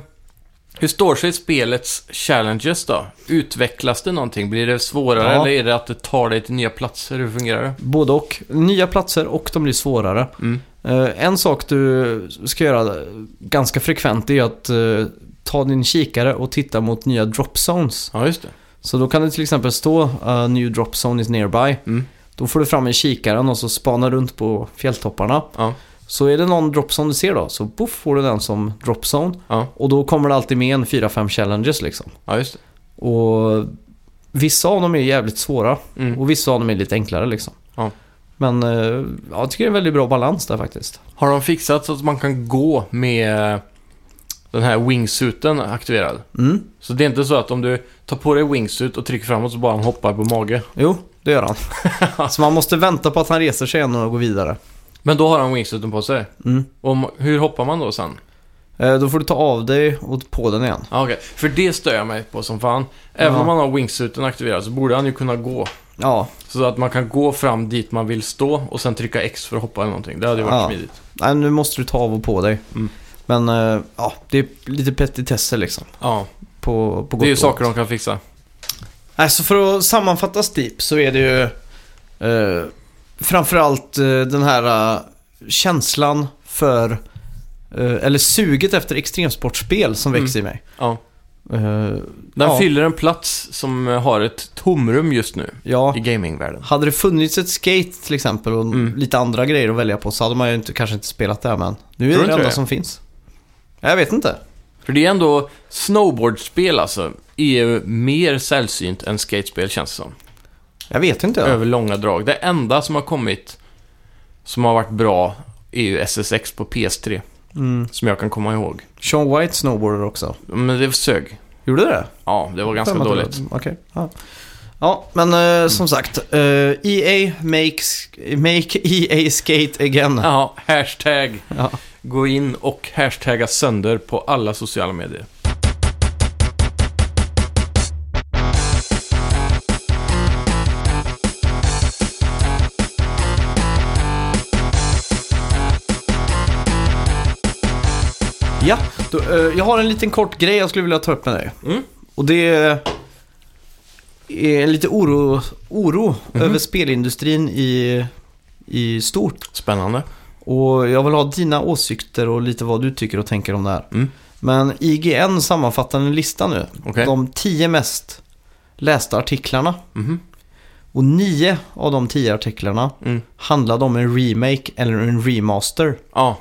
hur står sig spelets challenges då? Utvecklas det någonting? Blir det svårare
Ja.
eller är det att det tar dig till nya platser? Hur fungerar det?
Både och. Nya platser och de blir svårare.
Mm.
Eh, en sak du ska göra ganska frekvent är att eh, ta din kikare och titta mot nya drop zones.
Ja, just det.
Så då kan det till exempel stå uh, “New drop zone is nearby”.
Mm.
Då får du fram en kikaren och så spanar runt på fjälltopparna.
Ja.
Så är det någon drop zone du ser då, så poff får du den som drop zone.
Ja.
Och då kommer det alltid med en 4-5 challenges liksom.
ja, just det.
Och vissa av dem är jävligt svåra
Mm.
och vissa av dem är lite enklare liksom.
Ja.
Men eh, ja, jag tycker det är en väldigt bra balans där faktiskt.
Har de fixat så att man kan gå med den här wingsuiten aktiverad?
Mm.
Så det är inte så att om du tar på dig wingsuit och trycker framåt så bara han hoppar på mage.
Jo, det gör han. så man måste vänta på att han reser sig igen och går vidare.
Men då har han wingsuiten på sig.
Mm.
Och hur hoppar man då sen?
Eh, då får du ta av dig och på den igen.
Ja, okej. För det stör jag mig på som fan. Även
Ja.
om man har wingsuiten aktiverad så borde han ju kunna gå.
Ja,
Så att man kan gå fram dit man vill stå och sen trycka X för att hoppa eller någonting. Det hade ju varit
Ja.
smidigt.
nej, nu måste du ta av och på dig.
Mm.
Men eh, ja, det är lite petitesser liksom.
Ja,
På, på
det är ju saker de kan fixa.
Nej, så för att sammanfatta Steep så är det ju eh, framförallt eh, den här eh, känslan för, eh, eller suget efter extremsportspel som
Mm.
växer i mig.
Ja.
Eh,
Den
ja,
fyller en plats som har ett tomrum just nu
ja,
i gamingvärlden.
hade det funnits ett skate till exempel och
Mm.
lite andra grejer att välja på så hade man ju inte, kanske inte spelat det här men nu är det det enda som finns. Jag vet inte.
För det är ändå snowboardspel alltså. Är ju mer sällsynt än skatespel känns det som.
Jag vet inte.
Över långa drag. Det enda som har kommit som har varit bra är ju SSX på PS3.
Mm.
Som jag kan komma ihåg.
Sean White snowboarder också.
Men det sög.
Gjorde det?
Ja, det var ganska dåligt.
Okej. Ja. ja, men eh, som sagt. eh, EA makes, make EA skate again.
Ja, hashtag.
Ja.
Gå in och hashtagga sönder på alla sociala medier.
Ja, då, eh, jag har en liten kort grej jag skulle vilja ta upp med dig.
Mm.
Och det är en lite oro, oro
Mhm.
över spelindustrin i, i stort.
Spännande.
Och jag vill ha dina åsikter och lite vad du tycker och tänker om det här.
Mm.
Men IGN sammanfattar en lista nu.
Okej.
De tio mest lästa artiklarna.
Mhm.
Och nio av de tio artiklarna
Mm.
handlade om en remake eller en remaster.
Ja.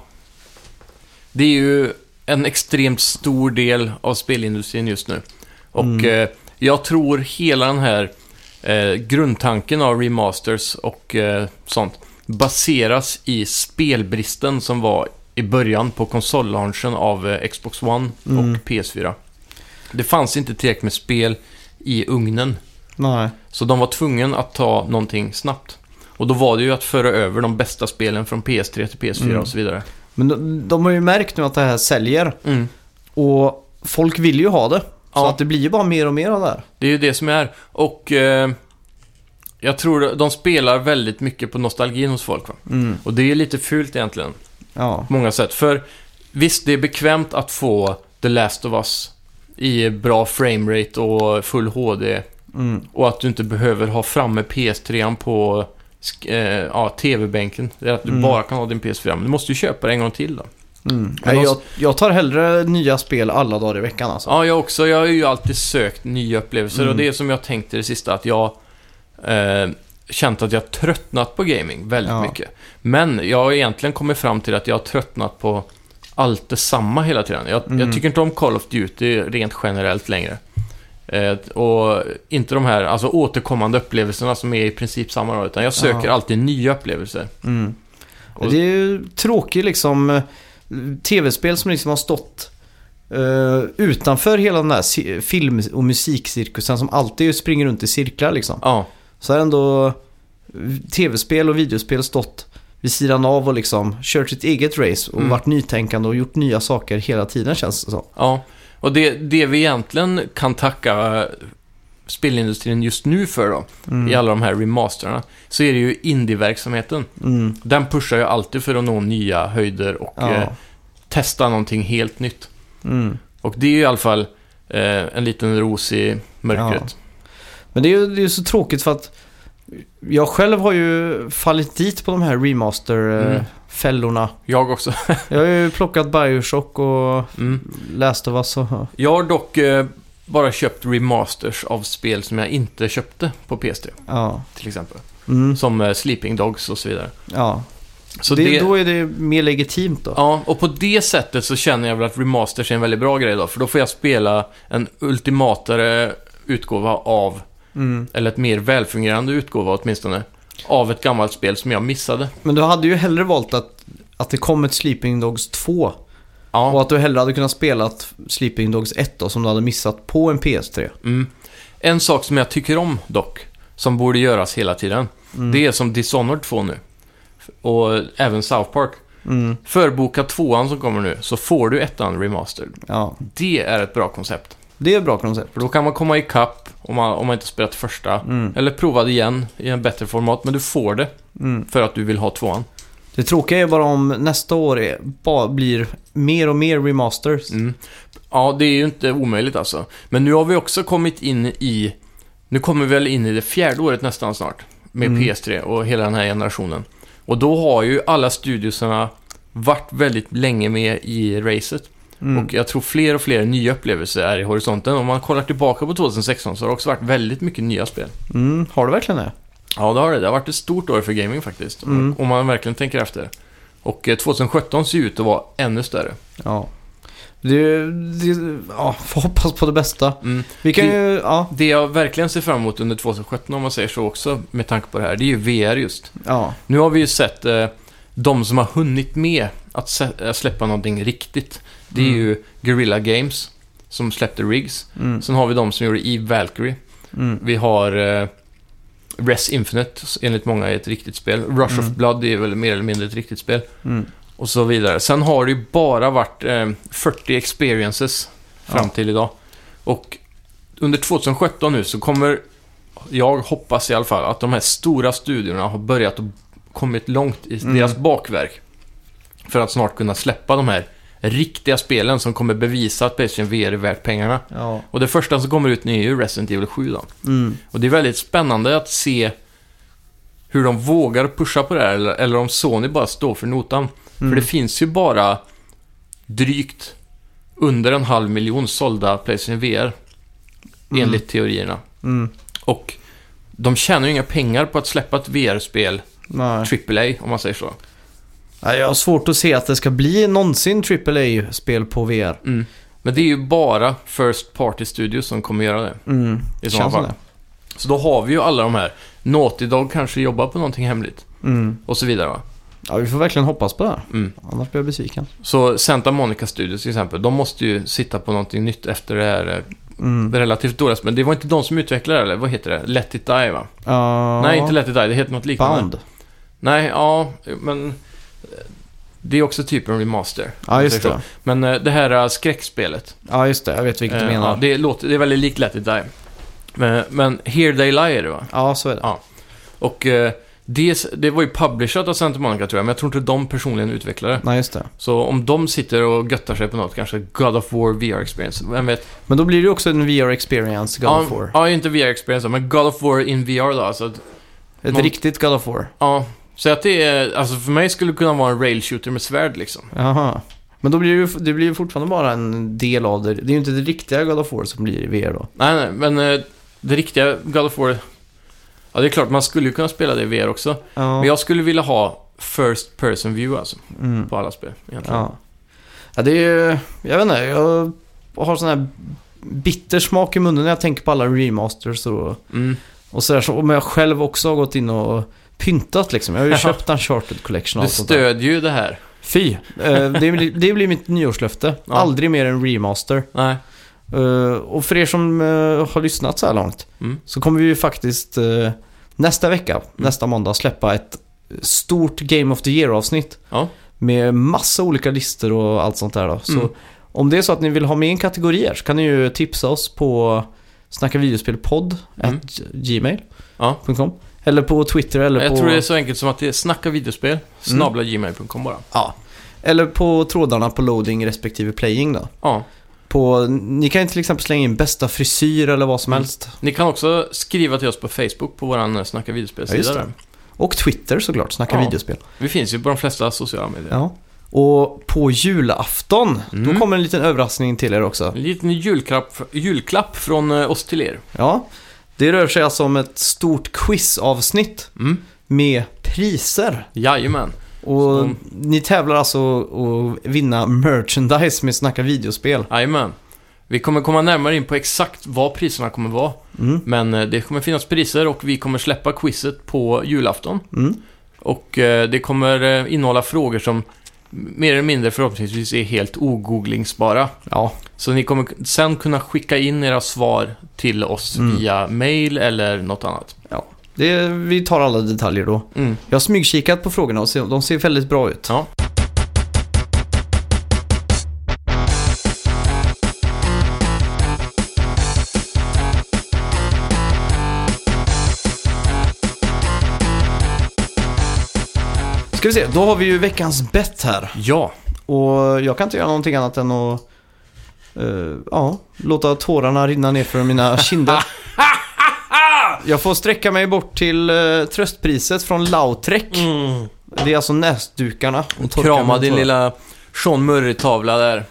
Det är ju en extremt stor del av spelindustrin just nu. Och
Mm.
eh, jag tror hela den här eh, grundtanken av remasters och eh, sånt baseras i spelbristen som var i början på konsollaunchen av eh, Xbox One
Mm.
och PS4. Det fanns inte tillräckligt med spel i ugnen.
Nej.
Så de var tvungna att ta någonting snabbt. Och då var det ju att föra över de bästa spelen från PS3 till PS4
Mm.
och så vidare.
Men de, de har ju märkt nu att det här säljer.
Mm.
Och folk vill ju ha det. Så
Ja.
att det blir ju bara mer och mer av det här.
Det är ju det som är. Och eh, jag tror de spelar väldigt mycket på nostalgin hos folk. Va?
Mm.
Och det är lite fult egentligen,
Ja.
på många sätt. För visst, det är bekvämt att få The Last of Us i bra framerate och full HD.
Mm.
Och att du inte behöver ha framme PS3 på eh, ja, TV-bänken. Det är att du
Mm.
bara kan ha din PS4. Men du måste ju köpa det en gång till då.
Mm. Nej, jag, jag tar hellre nya spel alla dagar i veckan alltså.
Ja, jag också. Jag har ju alltid sökt nya upplevelser
Mm.
och det är som jag tänkte det sista att jag eh, känt att jag tröttnat på gaming väldigt
Ja.
mycket. Men jag har egentligen kommit fram till att jag har tröttnat på allt detsamma hela tiden. Jag,
Mm.
jag tycker inte om Call of Duty rent generellt längre. Eh, och inte de här alltså, återkommande upplevelserna som är i princip samma då, utan jag söker
Ja.
alltid nya upplevelser.
Mm.
Och-
Det är ju tråkigt liksom. eh, Tv-spel som liksom har stått eh, utanför hela den ci- film och musikcirkusen som alltid springer runt i cirklar liksom.
Ja,
Så har ändå tv-spel och videospel stått vid sidan av och liksom kört sitt eget race och
Mm.
varit nytänkande och gjort nya saker hela tiden känns det som.
Ja, och det, det vi egentligen kan tacka spelindustrin just nu för då, i alla de här remasterna, så är det ju indie-verksamheten.
Mm.
Den pushar ju alltid för att nå nya höjder och
Ja.
eh, testa någonting helt nytt.
Mm.
Och det är ju i alla fall eh, en liten ros i mörkret.
Men det är ju det är så tråkigt för att jag själv har ju fallit dit på de här
Mm.
Remaster-fällorna.
Jag också.
Jag har ju plockat Bioshock och
Mm.
läst Us och...
Jag har dock eh, bara köpt remasters av spel som jag inte köpte på PS3,
Ja.
till exempel.
Mm.
Som eh, Sleeping Dogs och så vidare.
Ja.
Så
det,
det,
Då är det mer legitimt då.
Ja, och på det sättet så känner jag väl att remasters är en väldigt bra grej då. För då får jag spela en ultimatare utgåva av,
Mm.
eller ett mer välfungerande utgåva åtminstone, av ett gammalt spel som jag missade.
Men du hade ju hellre valt att, att det kom ett Sleeping Dogs 2. Och
Ja,
att du hellre hade kunnat spela Sleeping Dogs 1 då, som du hade missat på en PS3.
mm. En sak som jag tycker om dock, som borde göras hela tiden, det är som Dishonored 2 nu. Och även South Park.
Mm.
Förboka tvåan som kommer nu, så får du ettan remastered.
Ja,
Det är ett bra koncept.
det är ett bra koncept.
För då kan man komma ikapp om man, om man inte spelat första.
Mm.
Eller prova det igen i en bättre format, men du får det
Mm.
för att du vill ha tvåan.
Det tråkiga är bara om nästa år är, bara blir mer och mer remasters.
Mm. Ja, det är ju inte omöjligt alltså. Men nu har vi också kommit in i... Nu kommer vi väl in i det fjärde året nästan snart. Med
Mm.
PS3 och hela den här generationen. Och då har ju alla studiosarna varit väldigt länge med i racet.
Mm.
Och jag tror fler och fler nya upplevelser är i horisonten. Om man kollar tillbaka på 2016 så har det också varit väldigt mycket nya spel.
Mm. Har du verkligen det?
Ja, det har det. Det har varit ett stort år för gaming faktiskt.
Mm.
Om man verkligen tänker efter. Och eh, 2017 ser ut att vara ännu större.
Ja. Det, det, ja, får hoppas på det bästa.
Mm.
Vi kan
Det-
ju, ja,
Det jag verkligen ser fram emot under 2017, om man säger så också, med tanke på det här, det är ju VR just.
ja.
Nu har vi ju sett eh, de som har hunnit med att släppa någonting riktigt. Det är
Mm.
ju Guerrilla Games, som släppte Rigs.
Mm.
Sen har vi de som gjorde Eve Valkyrie.
Mm.
Vi har eh, Res Infinite, enligt många är ett riktigt spel. Rush of
Mm.
Blood är väl mer eller mindre ett riktigt spel.
Mm.
Och så vidare. Sen har det ju bara varit eh, 40 experiences fram
Ja.
till idag. Och under 2017 nu så kommer, jag hoppas i alla fall, att de här stora studiorna har börjat och kommit långt i
Mm.
deras bakverk. För att snart kunna släppa de här riktiga spelen som kommer bevisa att Playstation VR är värt pengarna.
Ja.
Och det första som kommer ut nu är ju Resident Evil 7 då.
Mm.
Och det är väldigt spännande att se hur de vågar pusha på det här, eller, eller om Sony bara står för notan.
Mm.
För det finns ju bara drygt under en halv miljon sålda Playstation VR,
Mm.
enligt teorierna.
Mm.
Och de tjänar ju inga pengar på att släppa ett VR-spel. AAA om man säger så.
Jag har svårt att se att det ska bli någonsin AAA-spel på VR.
Mm. Men det är ju bara First Party Studios som kommer göra det.
Mm.
I
som
fall. Så då har vi ju alla de här. Naughty Dog kanske jobbar på någonting hemligt.
det. Mm.
Och så vidare va.
Ja, vi får verkligen hoppas på det.
Mm.
Annars blir jag besviken.
Så Santa Monica Studios till exempel, de måste ju sitta på någonting nytt efter det här eh,
Mm.
relativt dåliga spelet. Det var inte de som utvecklade det, eller vad heter det? Let It Die va?
Ja.
Nej, inte Let It Die, det heter något liknande.
Bound.
Nej, ja, men... Det är också typ en remaster.
Ja, just det.
Men eh, det här eh, skräckspelet.
Ja, just det. Jag vet vilket du
eh,
menar.
ja, det, låter, det är väldigt likt Let It Die. Men, men Here They Lie är det va?
Ja, så är det.
Ja. Och det, det var ju publishat av Santa Monica tror jag, men jag tror inte de personligen utvecklade det.
Nej, just det.
Så om de sitter och göttar sig på något, kanske God of War VR Experience, vem vet?
Men då blir det ju också en VR-experience, God
ja,
of War.
Ja, inte VR Experience men God of War in VR då. Alltså,
Ett
någon-
riktigt God of War.
ja, så att det är, alltså för mig skulle det kunna vara en rail shooter med svärd liksom.
Jaha. Men då blir det ju det blir ju fortfarande bara en del av det. Det är ju inte det riktiga God of War som blir i VR då.
Nej, nej, men eh, det riktiga God of War, ja det är klart man skulle ju kunna spela det i VR också.
Ja.
Men jag skulle vilja ha First Person View alltså,
Mm.
på alla spel egentligen.
Ja. ja, det är ju... Jag vet inte, jag har sån här bitter smak i munnen när jag tänker på alla remasters och,
Mm.
och sådär. Så, om jag själv också har gått in och pyntat liksom. Jag har ju köpt en Charted Collection och
Du
allt sånt där.
stödjer ju det här.
Fy! Eh, det, blir, det blir mitt nyårslöfte.
Ja.
Aldrig mer en remaster.
Nej.
Eh, och för er som eh, har lyssnat så här långt
Mm.
så kommer vi ju faktiskt eh, nästa vecka, nästa måndag, släppa ett stort Game of the Year-avsnitt.
Ja.
Med massa olika listor och allt sånt där då. Så
Mm.
om det är så att ni vill ha med en kategori här så kan ni ju tipsa oss på snackavideospelpodd
Mm.
at gmail.com.
Ja.
Eller på Twitter eller
Jag
på...
tror det är så enkelt som att det är snacka videospel, snabla gmail.com bara.
Ja. Eller på trådarna på loading respektive playing då.
Ja.
På, ni kan till exempel slänga in bästa frisyr eller vad som
Mm.
helst.
Ni kan också skriva till oss på Facebook på våran eh, Snacka
Ja,
videospel-sida där.
Och Twitter såklart, snacka
Ja.
videospel.
Vi finns ju på de flesta sociala medier.
Ja. Och på julafton, då
Mm.
kommer en liten överraskning till er också.
En liten julklapp, julklapp från eh, oss till er.
Ja. Det rör sig alltså om ett stort quizavsnitt
Mm.
med priser.
Jajamän.
Och
Så-
ni tävlar alltså att vinna merchandise med Snacka videospel.
Jajamän. Vi kommer komma närmare in på exakt vad priserna kommer vara.
Mm.
Men eh, det kommer finnas priser och vi kommer släppa quizet på julafton.
Mm.
Och eh, det kommer eh, innehålla frågor som mer eller mindre förhoppningsvis är helt ogooglingsbara.
Ja,
Så ni kommer sen kunna skicka in era svar till oss
Mm.
via mail eller något annat.
det, vi tar alla detaljer då.
Mm.
Jag har smygkikat på frågorna och de ser väldigt bra ut.
Ja.
Ska vi se, då har vi ju veckans bett här.
Ja,
Och jag kan inte göra någonting annat än att eh, ja, låta tårarna rinna ner för mina kinder. Jag får sträcka mig bort till uh, tröstpriset från Lautrec. Det är alltså näsdukarna. Och
krama din lilla Sean Murray-tavla där.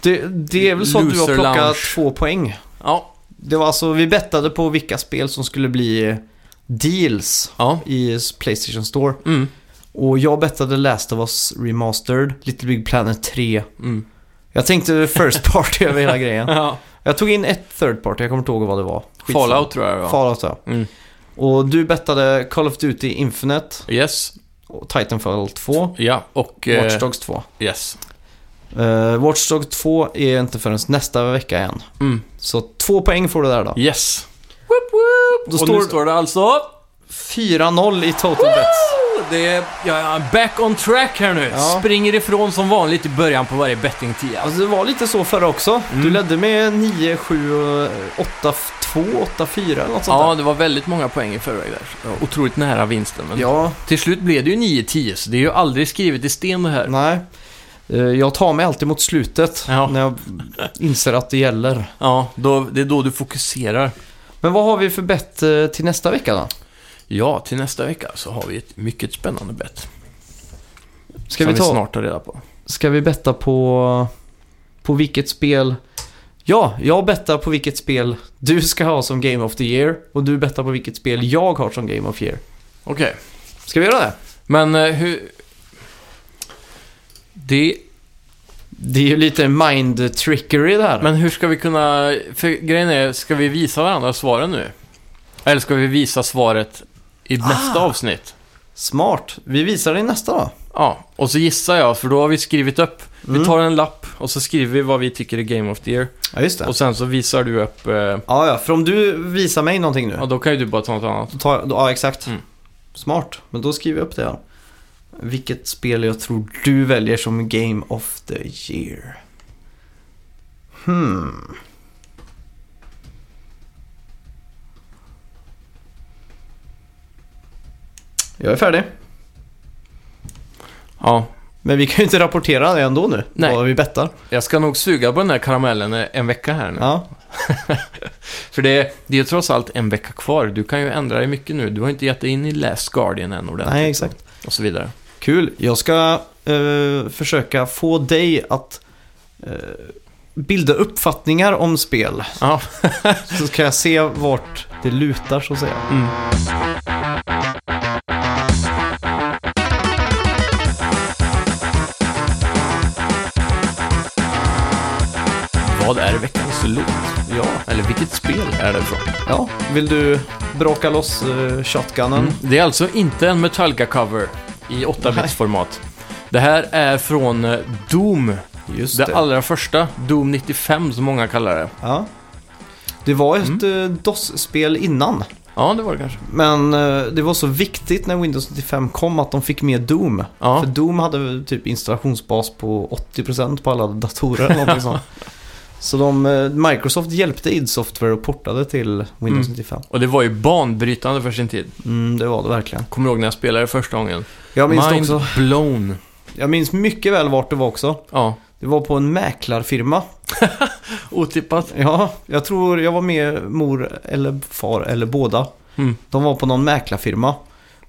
Det, det är väl så att du har plockat
lounge.
två poäng.
Ja,
Det var alltså, vi bettade på vilka spel som skulle bli deals
ja.
i Playstation Store.
Mm.
Och jag bettade Last of Us Remastered, Little Big Planet 3.
Mm.
Jag tänkte First Party över hela grejen.
ja.
Jag tog in ett Third Party, jag kommer inte ihåg vad det var. Skitsamma.
Fallout tror jag det var.
Fallout ja.
Mm.
Och du bettade Call of Duty Infinite,
Yes,
och Titanfall 2,
ja, och... eh,
Watch Dogs 2.
Yes.
Uh, Watch Dogs 2 är inte förrän nästa vecka än.
Mm.
Så två poäng får du där då.
Yes. Woop, woop.
Då
och
står-
nu står det alltså...
4-0 i total bets.
Det är, jag är back on track här nu.
Ja.
Springer ifrån som vanligt i början på varje bettingtia.
Alltså det var lite så förra också. Du
Mm.
ledde med 9, 7, 8, 2, 8, 4 eller något sånt
Ja,
där.
det var väldigt många poäng i förväg där. Otroligt nära vinsten. Men
Ja,
till slut blev det ju 9-10, så det är ju aldrig skrivet i sten det här.
nej. Eh, Jag tar mig alltid mot slutet
Ja.
när jag inser att det gäller.
Ja, då, det är då du fokuserar.
Men vad har vi för bett eh, till nästa vecka då?
Ja, till nästa vecka så har vi ett mycket spännande bett.
Ska
som
vi, ta,
snart tar reda på.
ska vi betta på, på vilket spel... Ja, jag bettar på vilket spel du ska ha som Game of the Year och du bettar på vilket spel jag har som Game of the Year.
Okej,
Ska vi göra det?
men eh, hur... Det...
Det är ju lite mind trickery där.
Men hur ska vi kunna... För grejen är, ska vi visa varandra svaren nu? Eller ska vi visa svaret i nästa
Ah.
avsnitt?
Smart. Vi visar det i nästa då.
Ja, och så gissar jag, för då har vi skrivit upp.
Mm.
Vi tar en lapp och så skriver vi vad vi tycker är Game of the Year.
Ja, just det.
Och sen så visar du upp... Eh,
Ja, ja, för om du visar mig någonting nu.
ja, då kan ju du bara ta något annat.
Då tar jag, då, ja, exakt.
Mm.
Smart. Men då skriver jag upp det här. Vilket spel jag tror du väljer som Game of the Year. Hmm. Jag är färdig.
Ja,
Men vi kan ju inte rapportera det ändå nu.
Nej.
Vad vi bettar.
jag ska nog suga på den här karamellen en vecka här nu.
Ja.
För det, är- det är ju trots allt en vecka kvar. Du kan ju ändra dig mycket nu. Du har inte gett dig in i Last Guardian än ordentligt.
Nej, exakt.
Och så vidare.
Kul. Jag ska eh, försöka få dig att eh, bilda uppfattningar om spel.
Ja,
Så ska jag se vart det lutar så att säga.
mm. Vad är veckans låt?
Ja,
Eller vilket spel är det ifrån?
ja. Vill du bråka loss uh, shotgunnen?
Mm. Det är alltså inte en Metallica-cover i 8-bits-format. Det här är från eh, Doom,
Just
det
det.
allra första. Doom 95 som många kallar det.
Ja. Det var ett
Mm.
eh, DOS-spel innan.
Ja, det var det kanske.
Men eh, det var så viktigt när Windows 95 kom att de fick med Doom.
Ja,
För Doom hade typ installationsbas på 80% på alla datorer eller någonting sånt. Så de, eh, Microsoft hjälpte id Software och portade till Windows
Mm.
95.
Och det var ju banbrytande för sin tid.
Mm, det var det verkligen.
Kommer du ihåg när jag spelade första gången?
Jag minns,
Mind
också,
blown.
jag minns mycket väl vart det var också.
Ja,
Det var på en mäklarfirma.
otippat.
Ja, jag tror jag var med mor eller far eller båda.
Mm.
De var på någon mäklarfirma.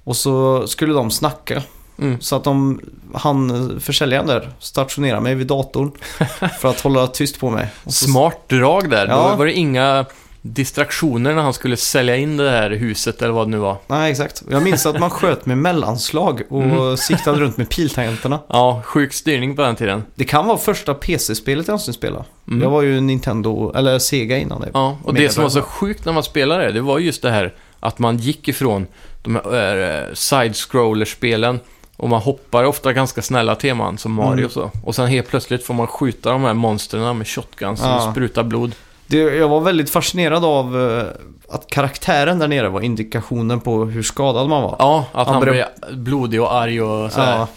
Och så skulle de snacka.
Mm.
Så att de, han, försäljaren där, stationerade mig vid datorn. för att hålla tyst på mig. Så,
Smart drag där.
Ja.
Då var det inga distraktioner när han skulle sälja in det här huset eller vad det nu var.
Nej, exakt. Jag minns att man sköt med mellanslag och
Mm.
siktade runt med piltangenterna.
Ja, sjuk styrning på den tiden.
Det kan vara första PC-spelet jag någonsin spelade.
Mm.
Jag var ju Nintendo, eller Sega innan det.
Ja, och det som var så sjukt när man spelade det, det var just det här att man gick ifrån de här äh, side-scroller-spelen och man hoppar ofta ganska snälla teman som Mario
Mm.
och så. Och sen helt plötsligt får man skjuta de här monstren med shotguns
Ja.
och spruta blod.
Det, jag var väldigt fascinerad av eh, att karaktären där nere var indikationen på hur skadad man var.
Ja, att
Han
han, blev blodig och arg och så.
Ja,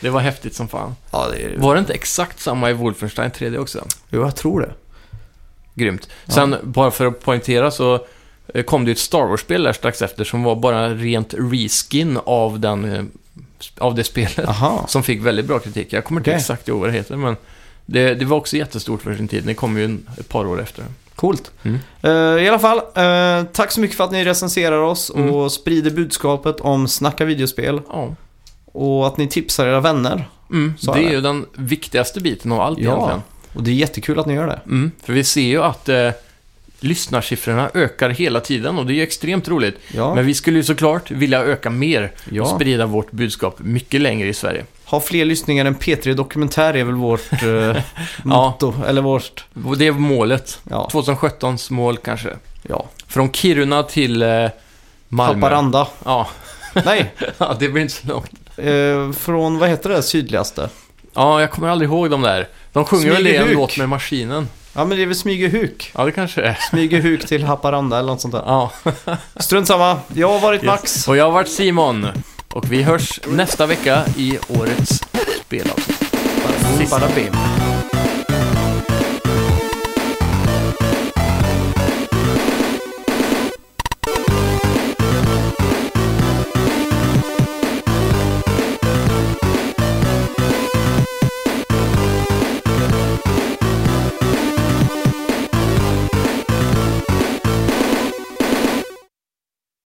Det var häftigt som fan.
ja det,
Var det inte exakt samma i Wolfenstein 3D också?
jo, jag tror det.
Grymt. Sen, bara för att poängtera så eh, kom det ju ett Star Wars-spel där strax efter som var bara rent reskin av, den, eh, av det spelet.
Aha.
Som fick väldigt bra kritik. Jag kommer inte
Okej.
exakt ihåg vad det heter, men det, det var också jättestort för sin tid. Det kom ju en, ett par år efter.
Coolt.
Mm.
Eh, I alla fall, eh, tack så mycket för att ni recenserar oss
Mm.
och sprider budskapet om Snacka videospel.
Ja.
Och att ni tipsar era vänner.
Mm, det
är
ju den viktigaste biten av allt
Ja.
egentligen.
Och det är jättekul att ni gör det.
Mm, för vi ser ju att eh, lyssnarsiffrorna ökar hela tiden och det är ju extremt roligt.
Ja,
Men vi skulle ju såklart vilja öka mer och
ja.
sprida vårt budskap mycket längre i Sverige.
ha fler lyssningar än P3 Dokumentär är väl vårt eh, motto. Eller vårt...
Och det är målet.
Ja.
2017s mål kanske.
ja.
Från Kiruna till eh, Malmö.
Haparanda.
Ja.
Nej,
ja, det blir inte så långt.
eh, från vad heter det sydligaste?
Ja, jag kommer aldrig ihåg dem där. De sjunger väl en låt med maskinen.
Ja, men det är väl Smygehuk.
Ja, det kanske är.
Smygehuk till Haparanda eller något sånt där.
Ja.
Strunt samma. Jag har varit Max.
Yes. Och jag har varit Simon. Och vi hörs nästa vecka i årets spelavsnitt.
Bim.